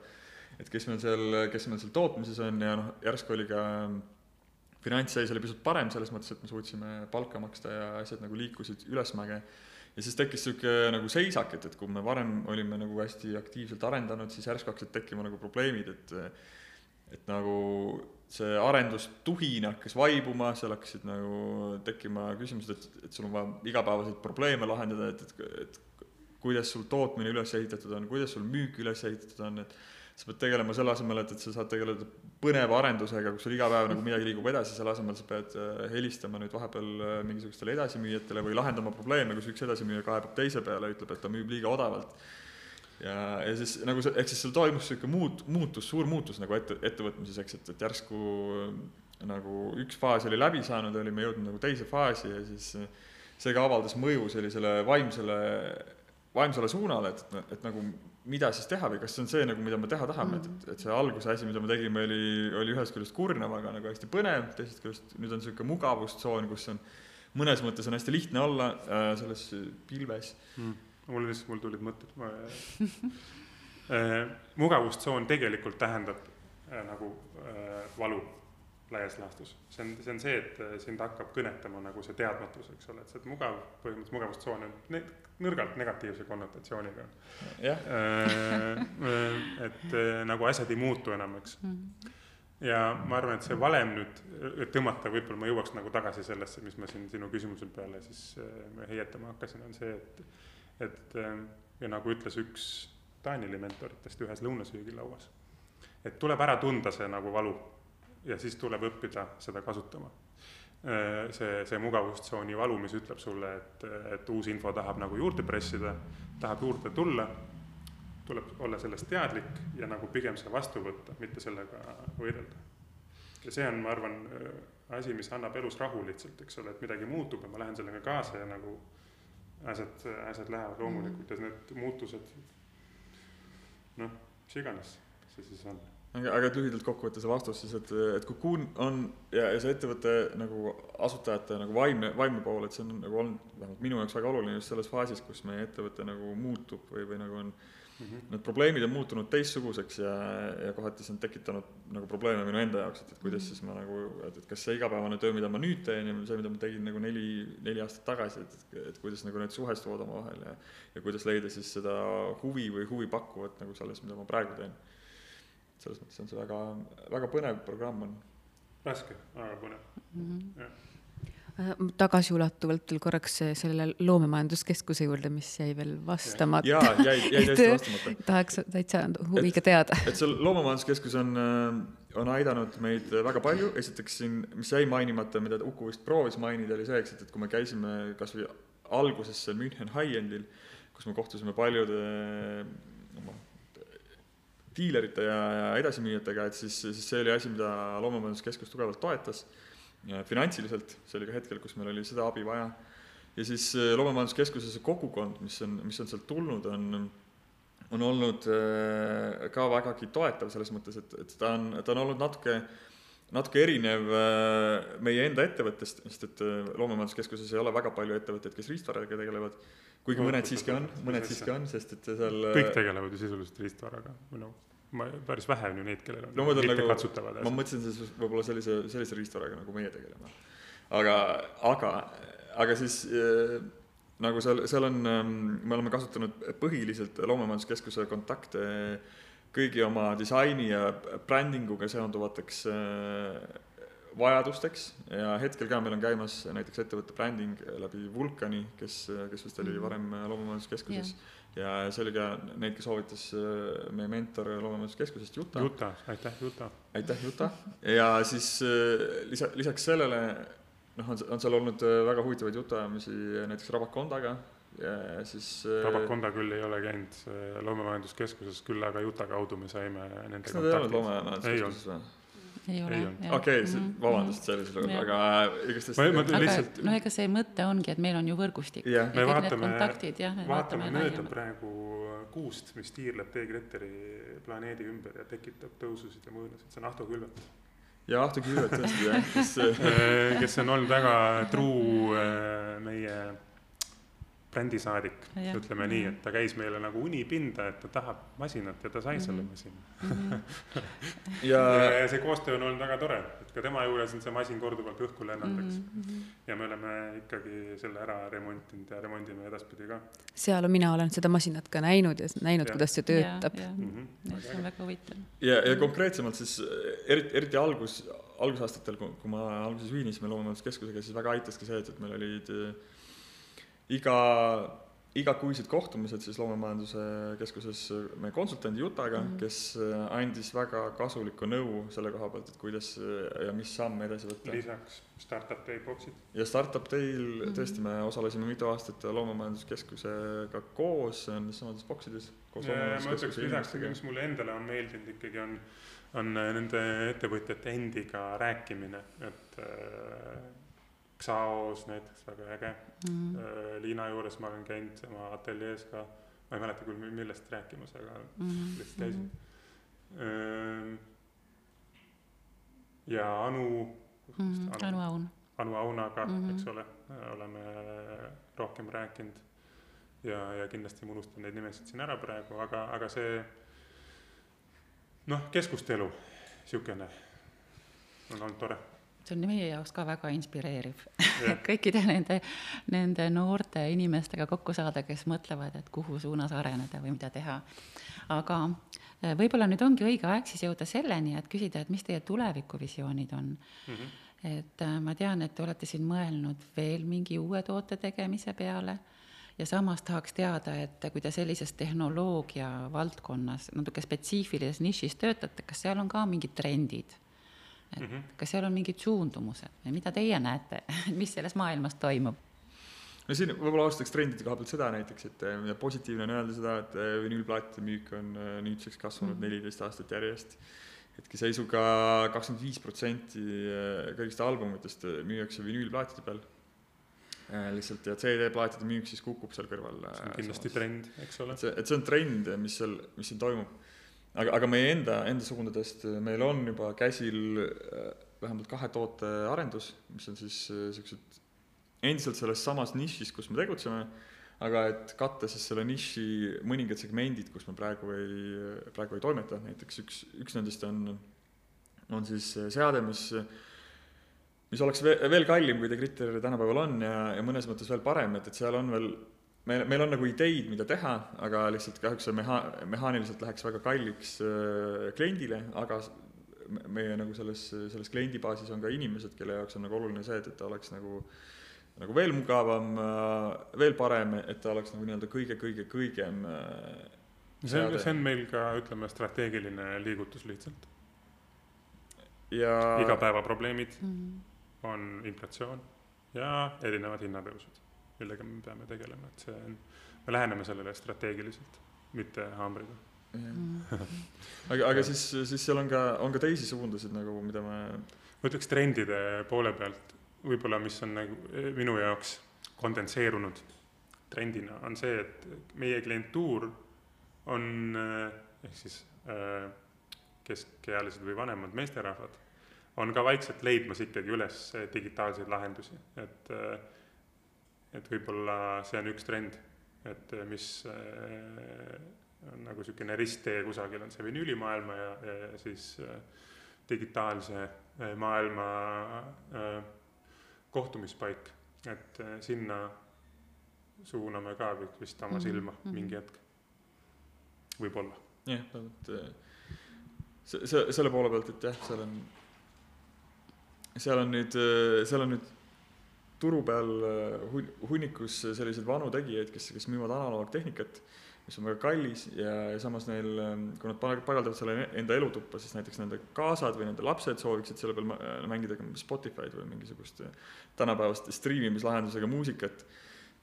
et kes meil seal, kes meil seal tootmises on ja noh, järsku oli ka finantsseis oli pisut parem selles mõttes, et me suutsime palka maksta ja asjad nagu liikusid ülesmäge. Ja siis tekkis niisugune nagu seisak, et, et kui me varem olime nagu hästi aktiivselt arendanud, siis järsku hakkasid tekkima nagu probleemid, et et nagu see arendustuhin hakkas vaibuma, seal hakkasid nagu tekkima küsimused, et, et sul on vaja igapäevaseid probleeme lahendada, et, et, et kuidas sul tootmine üles ehitatud on, kuidas sul müük üles ehitatud on, et sa pead tegelema selle asemel, et, et sa saad tegeleda põneva arendusega, kus sul iga päev nagu midagi liigub edasi, selle asemel sa pead äh, helistama nüüd vahepeal äh, mingisugustele edasimüüjatele või lahendama probleeme, kus üks edasimüüja kaebab teise peale, ütleb, et ta müüb liiga odavalt. ja, ja siis nagu see, ehk siis seal toimus niisugune muut-, muutus, suur muutus nagu ette, ettevõtmises, eks, et, et järsku nagu üks faas oli läbi saanud, olime jõudnud nagu teise faasi ja siis see ka avaldas mõju sellisele vaimsele, vaimsele suunale, et, et nagu mida siis teha või kas see on see nagu, mida me teha tahame mm, -hmm. et, et see alguse asi, mida me tegime, oli, oli ühest küljest kurnav, aga nagu hästi põnev, teisest küljest nüüd on niisugune mugavustsoon, kus on mõnes mõttes on hästi lihtne olla äh, selles pilves. Mm.. mul lihtsalt, mul tulid mõtted ma, [laughs] äh, mugavustsoon tegelikult tähendab äh, nagu äh, valu laias laastus. see on, see on see, et äh, sind hakkab kõnetama nagu see teadmatus, eks ole, et see mugav, põhimõtteliselt mugavustsoon on ne, nõrgalt negatiivse konnotatsiooniga. jah. Äh, et äh, nagu asjad ei muutu enam, eks mm. -hmm ja ma arvan, et see valem nüüd, et tõmmata, võib-olla ma jõuaks nagu tagasi sellesse, mis ma siin sinu küsimuse peale siis heietama hakkasin, on see, et, et ja nagu ütles üks Danieli mentoritest ühes lõunasöögilauas, et tuleb ära tunda see nagu valu ja siis tuleb õppida seda kasutama. Äh, see, see mugavustsooni valu, mis ütleb sulle, et, et uus info tahab nagu juurde pressida, tahab juurde tulla, tuleb olla sellest teadlik ja nagu pigem see vastu võtta, mitte sellega võidelda. ja see on, ma arvan, äh, asi, mis annab elus rahu lihtsalt, eks ole, et midagi muutub ja ma lähen sellega kaasa ja nagu asjad, asjad lähevad loomulikult ja need muutused, noh, mis iganes see siis on aga, et lühidalt kokku võtta see vastus siis, et, et Cocoon on ja, ja see ettevõtte nagu asutajate nagu vaimne, vaimne pool, et see on nagu olnud vähemalt minu jaoks väga oluline just selles faasis, kus meie ettevõte nagu muutub või, või nagu on mm, -hmm. need probleemid on muutunud teistsuguseks ja, ja kohati see on tekitanud nagu probleeme minu enda jaoks, et, et kuidas siis ma nagu, et, et kas see igapäevane töö, mida ma nüüd teen ja see, mida ma tegin nagu neli, neli aastat tagasi, et, et, et kuidas nagu need suhestuvad omavahel ja ja kuidas leida siis seda huvi või huvi pakkuvat nagu selles, mida ma praegu teen selles mõttes on see väga, väga põnev programm on. raske, väga põnev mm, -hmm. tagasiulatuvalt veel korraks selle loomemajanduskeskuse juurde, mis jäi veel vastamata. jaa, jäi, jäi täiesti vastamata. tahaks täitsa huviga teada. et see loomemajanduskeskus on, äh, on aidanud meid väga palju, esiteks siin, mis jäi mainimata, mida Uku vist proovis mainida, oli see, eks, et, et kui me käisime kas või alguses seal München High-Endil, kus me kohtusime paljude diilerite ja, ja edasimüüjatega, et siis, siis see oli asi, mida Loomamajanduskeskus tugevalt toetas finantsiliselt, see oli ka hetkel, kus meil oli seda abi vaja. ja siis äh, Loomamajanduskeskuse see kogukond, mis on, mis on sealt tulnud, on, on olnud äh, ka vägagi toetav selles mõttes, et, et ta on, ta on olnud natuke natuke erinev äh, meie enda ettevõttest, sest et Loomamajanduskeskuses ei ole väga palju ettevõtteid, kes riistvaraga tegelevad. Kuigi no, mõned siiski on, mõned siiski on, sest et seal kõik tegelevad ju sisuliselt riistvaraga või noh, ma, päris vähe on ju neid, kellel on no, ma nagu, katsutavad ma mõtlesin siis võib-olla sellise, sellise riistvaraga, nagu meie tegeleme. aga, aga, aga siis nagu seal, seal on, me oleme kasutanud põhiliselt Loomemajanduskeskuse kontakte kõigi oma disaini ja brändinguga seonduvateks vajadusteks ja hetkel ka meil on käimas näiteks ettevõtte bränding läbi Vulkani, kes, kes vist oli mhm. varem Loomemajanduskeskuses yeah ja see oli ka neid, kes soovitas äh, meie mentor Loomemajanduskeskusest Juta. Juta, aitäh, Juta. aitäh, Juta. ja siis äh, lisa, lisaks sellele noh, on, on seal olnud äh, väga huvitavaid jutuajamisi näiteks Rabakondaga ja siis. Rabakonda küll ei ole käinud Loomemajanduskeskuses, küll aga Juta kaudu me saime nende kas nad ei olnud Loomemajanduskeskuses või? ei ole. okei, mhm. vabandust sellisel juhul, aga igastahes. aga lihtsalt... no ega see mõte ongi, et meil on ju võrgustik yeah.. me vaatame, vaatame, vaatame mööda praegu kuust, mis tiirleb T-Gretteri planeedi ümber ja tekitab tõususid ja mõõnasid, see on Ahto Külvet. ja Ahto Külvet tõesti jah, kes [laughs] kes on olnud väga truu äh, meie brändisaadik, ütleme nii, et ta käis meile nagu uni pinda, et ta tahab masinat ja ta sai mm -hmm. selle masina [laughs] mm. -hmm. ja, ja, see koostöö on olnud väga tore, et ka tema juures on see masin korduvalt õhku lennanud, eks mm. -hmm. ja me oleme ikkagi selle ära remontinud ja remondime edaspidi ka. seal mina olen seda masinat ka näinud ja näinud, kuidas see töötab. Mm -hmm. see on väga huvitav. ja, ja konkreetsemalt siis eriti, eriti algus, algusaastatel, kui ma alguses Viinis me Loomamajanduskeskusega, siis väga aitaski see, et, et meil olid iga, igakuised kohtumised siis Loomemajanduse Keskuses meie konsultandi Jutaga mm, -hmm. kes äh, andis väga kasulikku nõu selle koha pealt, et kuidas äh, ja mis samme edasi võtta. lisaks Startup Day boksid. ja Startup Day'l mm -hmm. tõesti, me osalesime mitu aastat Loomemajanduskeskusega koos nendes samades boksides. ma ütleks lisaks, mis mulle endale on meeldinud ikkagi on, on nende ettevõtjate endiga rääkimine, et äh, Xaos näiteks väga äge mm. -hmm. Liina juures ma olen käinud tema ateljees ka, ma ei mäleta küll, millest rääkimas, aga mm -hmm. lihtsalt käisin mm. -hmm. ja Anu mm, -hmm. Anu Aun. Anu Aunaga mm, -hmm. eks ole, oleme rohkem rääkinud ja, ja kindlasti ma unustan neid nimesid siin ära praegu, aga, aga see noh, keskuste elu, niisugune on olnud tore see on meie jaoks ka väga inspireeriv [laughs] kõikide nende, nende noorte inimestega kokku saada, kes mõtlevad, et kuhu suunas areneda või mida teha. aga eh, võib-olla nüüd ongi õige aeg siis jõuda selleni, et küsida, et mis teie tulevikuvisioonid on mm. -hmm. et äh, ma tean, et te olete siin mõelnud veel mingi uue toote tegemise peale ja samas tahaks teada, et kui te sellises tehnoloogia valdkonnas, natuke spetsiifilises nišis töötate, kas seal on ka mingid trendid? Et mm -hmm. kas seal on mingid suundumused või mida teie näete, [laughs] mis selles maailmas toimub? no siin võib-olla alustaks trendide koha pealt seda näiteks, et ja positiivne on öelda seda, et äh, vinüülplaatide müük on äh, nüüdseks kasvanud mhm. neliteist mm -hmm. aastat järjest. hetkeseisuga kakskümmend viis protsenti kõigist albumitest müüakse vinüülplaatide peal lihtsalt ja CD-plaatide müük siis kukub seal kõrval. see on kindlasti samas. trend, eks ole. et see, et see on trend, mis seal, mis siin toimub aga, aga meie enda, enda suundadest meil on juba käsil äh, vähemalt kahe toote arendus, mis on siis niisugused äh, endiselt selles samas nišis, kus me tegutseme, aga et katta siis selle niši mõningad segmendid, kus me praegu ei, praegu ei toimeta, näiteks üks, üks nendest on, on siis seade, mis mis oleks veel kallim, kui Decritter tänapäeval on ja, ja mõnes mõttes veel parem, et, et seal on veel meil, meil on nagu ideid, mida teha, aga lihtsalt kahjuks see meha-, mehaaniliselt läheks väga kalliks äh, kliendile, aga meie nagu selles, selles kliendibaasis on ka inimesed, kelle jaoks on nagu oluline see, et, et ta oleks nagu nagu veel mugavam, äh, veel parem, et ta oleks nagu nii-öelda kõige-kõige-kõigem äh, see on, see on meil ka, ütleme, strateegiline liigutus lihtsalt. ja igapäevaprobleemid mm -hmm. on inflatsioon ja erinevad hinnatõusud millega me peame tegelema, et see on, me läheneme sellele strateegiliselt, mitte haamriga mm. [laughs] aga, aga siis, siis seal on ka, on ka teisi suundasid nagu, mida me. ma ütleks trendide poole pealt võib-olla, mis on nagu eh, minu jaoks kondenseerunud trendina, on see, et meie klientuur on eh, ehk siis eh, keskealised või vanemad meesterahvad, on ka vaikselt leidmas ikkagi üles digitaalseid lahendusi, et äh, et võib-olla see on üks trend, et eh, mis eh, on nagu niisugune risttee kusagil, on see vinüülimaailma ja, ja, siis eh, digitaalse maailma kohtumispaik, et sinna suuname ka vist oma silma mm -hmm. mingi hetk. võib-olla. jah, vähemalt see, see, selle poole pealt, et jah, seal on, seal on nüüd, seal on nüüd turu peal hun-, hunnikus selliseid vanu tegijaid, kes, kes müüvad analoogtehnikat mis on väga kallis ja, ja samas neil, ähm, kui nad paigaldavad selle enda elutuppa, siis näiteks nende kaasad või nende lapsed sooviksid selle peal äh, mängida Spotify'd või mingisugust äh, tänapäevast striimimislahendusega muusikat.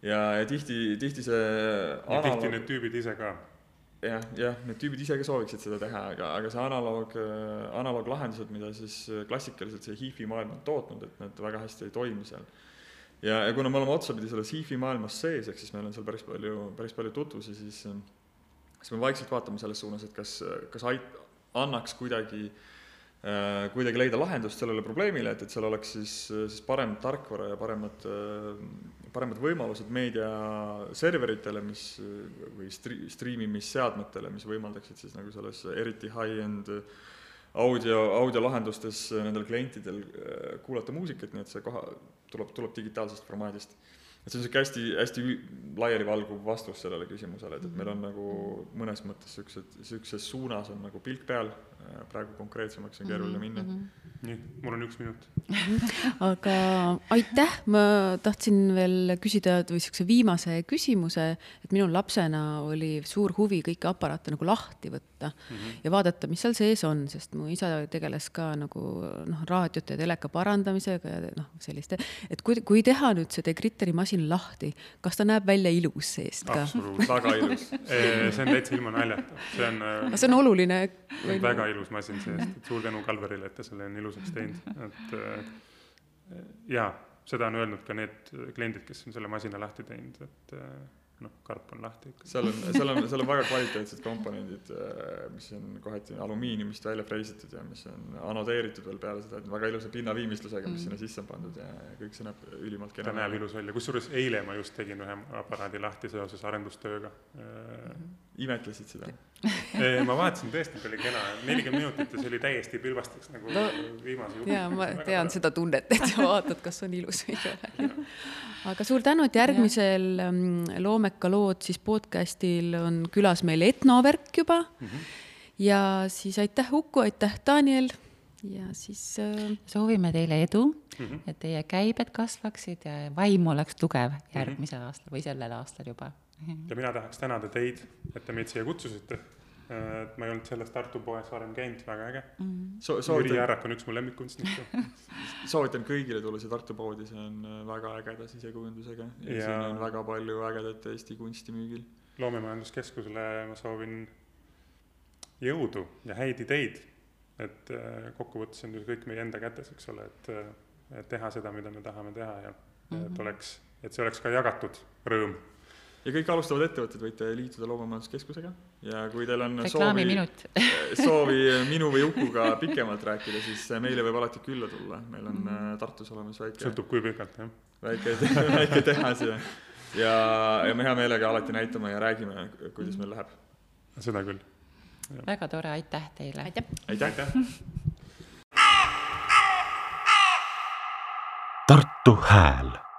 ja, ja tihti, tihti see ja analoog... tihti need tüübid ise ka. jah, jah, need tüübid ise ka sooviksid seda teha, aga, aga see analoog, äh, analooglahendused, mida siis klassikaliselt see hi-fi maailm on tootnud, et need väga hästi ei toimi seal ja, ja kuna me oleme otsapidi selles hiifi maailmas sees, ehk siis meil on seal päris palju, päris palju tutvusi, siis siis me vaikselt vaatame selles suunas, et kas, kas ait-, annaks kuidagi äh, kuidagi leida lahendust sellele probleemile, et, et seal oleks siis, siis parem tarkvara ja paremad, paremad võimalused meediaserveritele, mis või stri-, striimimisseadmetele, mis võimaldaksid siis nagu selles eriti high-end audio, audiolahendustes nendel klientidel äh, kuulata muusikat, nii et see koha, tuleb, tuleb digitaalsest formaadist. et see on niisugune hästi, hästi laialivalguv vastus sellele küsimusele, et, et meil on nagu mõnes mõttes niisugused, niisuguses suunas on nagu pilk peal, praegu konkreetsemaks on keeruline mhm, minna mm. -hmm. nii, mul on üks minut [laughs] aga aitäh, ma tahtsin veel küsida või niisuguse viimase küsimuse, et minul lapsena oli suur huvi kõiki aparaate nagu lahti võtta mm -hmm. ja vaadata, mis seal sees on, sest mu isa tegeles ka nagu noh, raadiote ja teleka parandamisega ja noh, selliste, et kui, kui teha nüüd see Degritteri masin lahti, kas ta näeb välja ilus seest ka? absoluutselt, väga ilus see on täitsa ilma naljata, see on. see on oluline. väga ilus masin seest, et suur tänu Kalverile, et ta selle on ilusaks teinud, et äh, jaa, seda on öelnud ka need kliendid, kes on selle masina lahti teinud, et äh, noh, karp on lahti ikka. seal on, seal on, seal on väga kvaliteetsed komponendid, äh, mis on kohati alumiiniumist välja freesitud ja mis on anodeeritud veel peale seda, et väga ilusa pinnaviimistlusega, mis mm. sinna sisse on pandud ja kõik see näeb ülimalt kena. ta näeb ilus välja, kusjuures eile ma just tegin ühe aparaadi lahti seoses arendustööga mm. -hmm. Imetlesid seda ma vaatasin tõesti, et oli kena, nelikümmend minutit ja see oli täiesti pilbasteks nagu no, viimase jupi. jaa, ma tean väga seda tunnet, et sa vaatad, kas on ilus või ei ole. aga suur tänu, et järgmisel ja. Ähm, Loomeka lood siis podcastil on külas meil etnovärk juba mm. -hmm. ja siis aitäh, Uku, aitäh, Daniel ja siis äh... soovime teile edu mm, -hmm. et teie käibed kasvaksid ja vaim oleks tugev järgmisel mm -hmm. aastal või sellel aastal juba ja mina tahaks tänada teid, et te meid siia kutsusite. et ma ei olnud selles Tartu poes varem käinud, väga äge. Mm.. So, Jüri Järrak on üks mu lemmikkunstnikke [laughs] soovitan kõigile tulla siia Tartu poodi, see on äh, väga ägeda sisekujundusega. Ja, ja siin on väga palju ägedat Eesti kunsti müügil. loomemajanduskeskusele ma soovin jõudu ja häid ideid, et äh, kokkuvõttes on ju kõik meie enda kätes, eks ole, et, äh, et teha seda, mida me tahame teha ja mm -hmm. et oleks, et see oleks ka jagatud rõõm ja kõik alustavad ettevõtted võite liituda Loomamajanduskeskusega ja kui teil on soovi, [laughs] soovi minu või Ukuga pikemalt rääkida, siis meile võib alati külla tulla, meil on mm. Tartus olemas väike. sõltub, kui pikalt, jah. väike, [laughs] väike tehas ja, ja, ja me hea meelega alati näitame ja räägime, kuidas meil läheb. seda küll. väga tore, aitäh teile. aitäh, aitäh. aitäh.. Tartu Hääl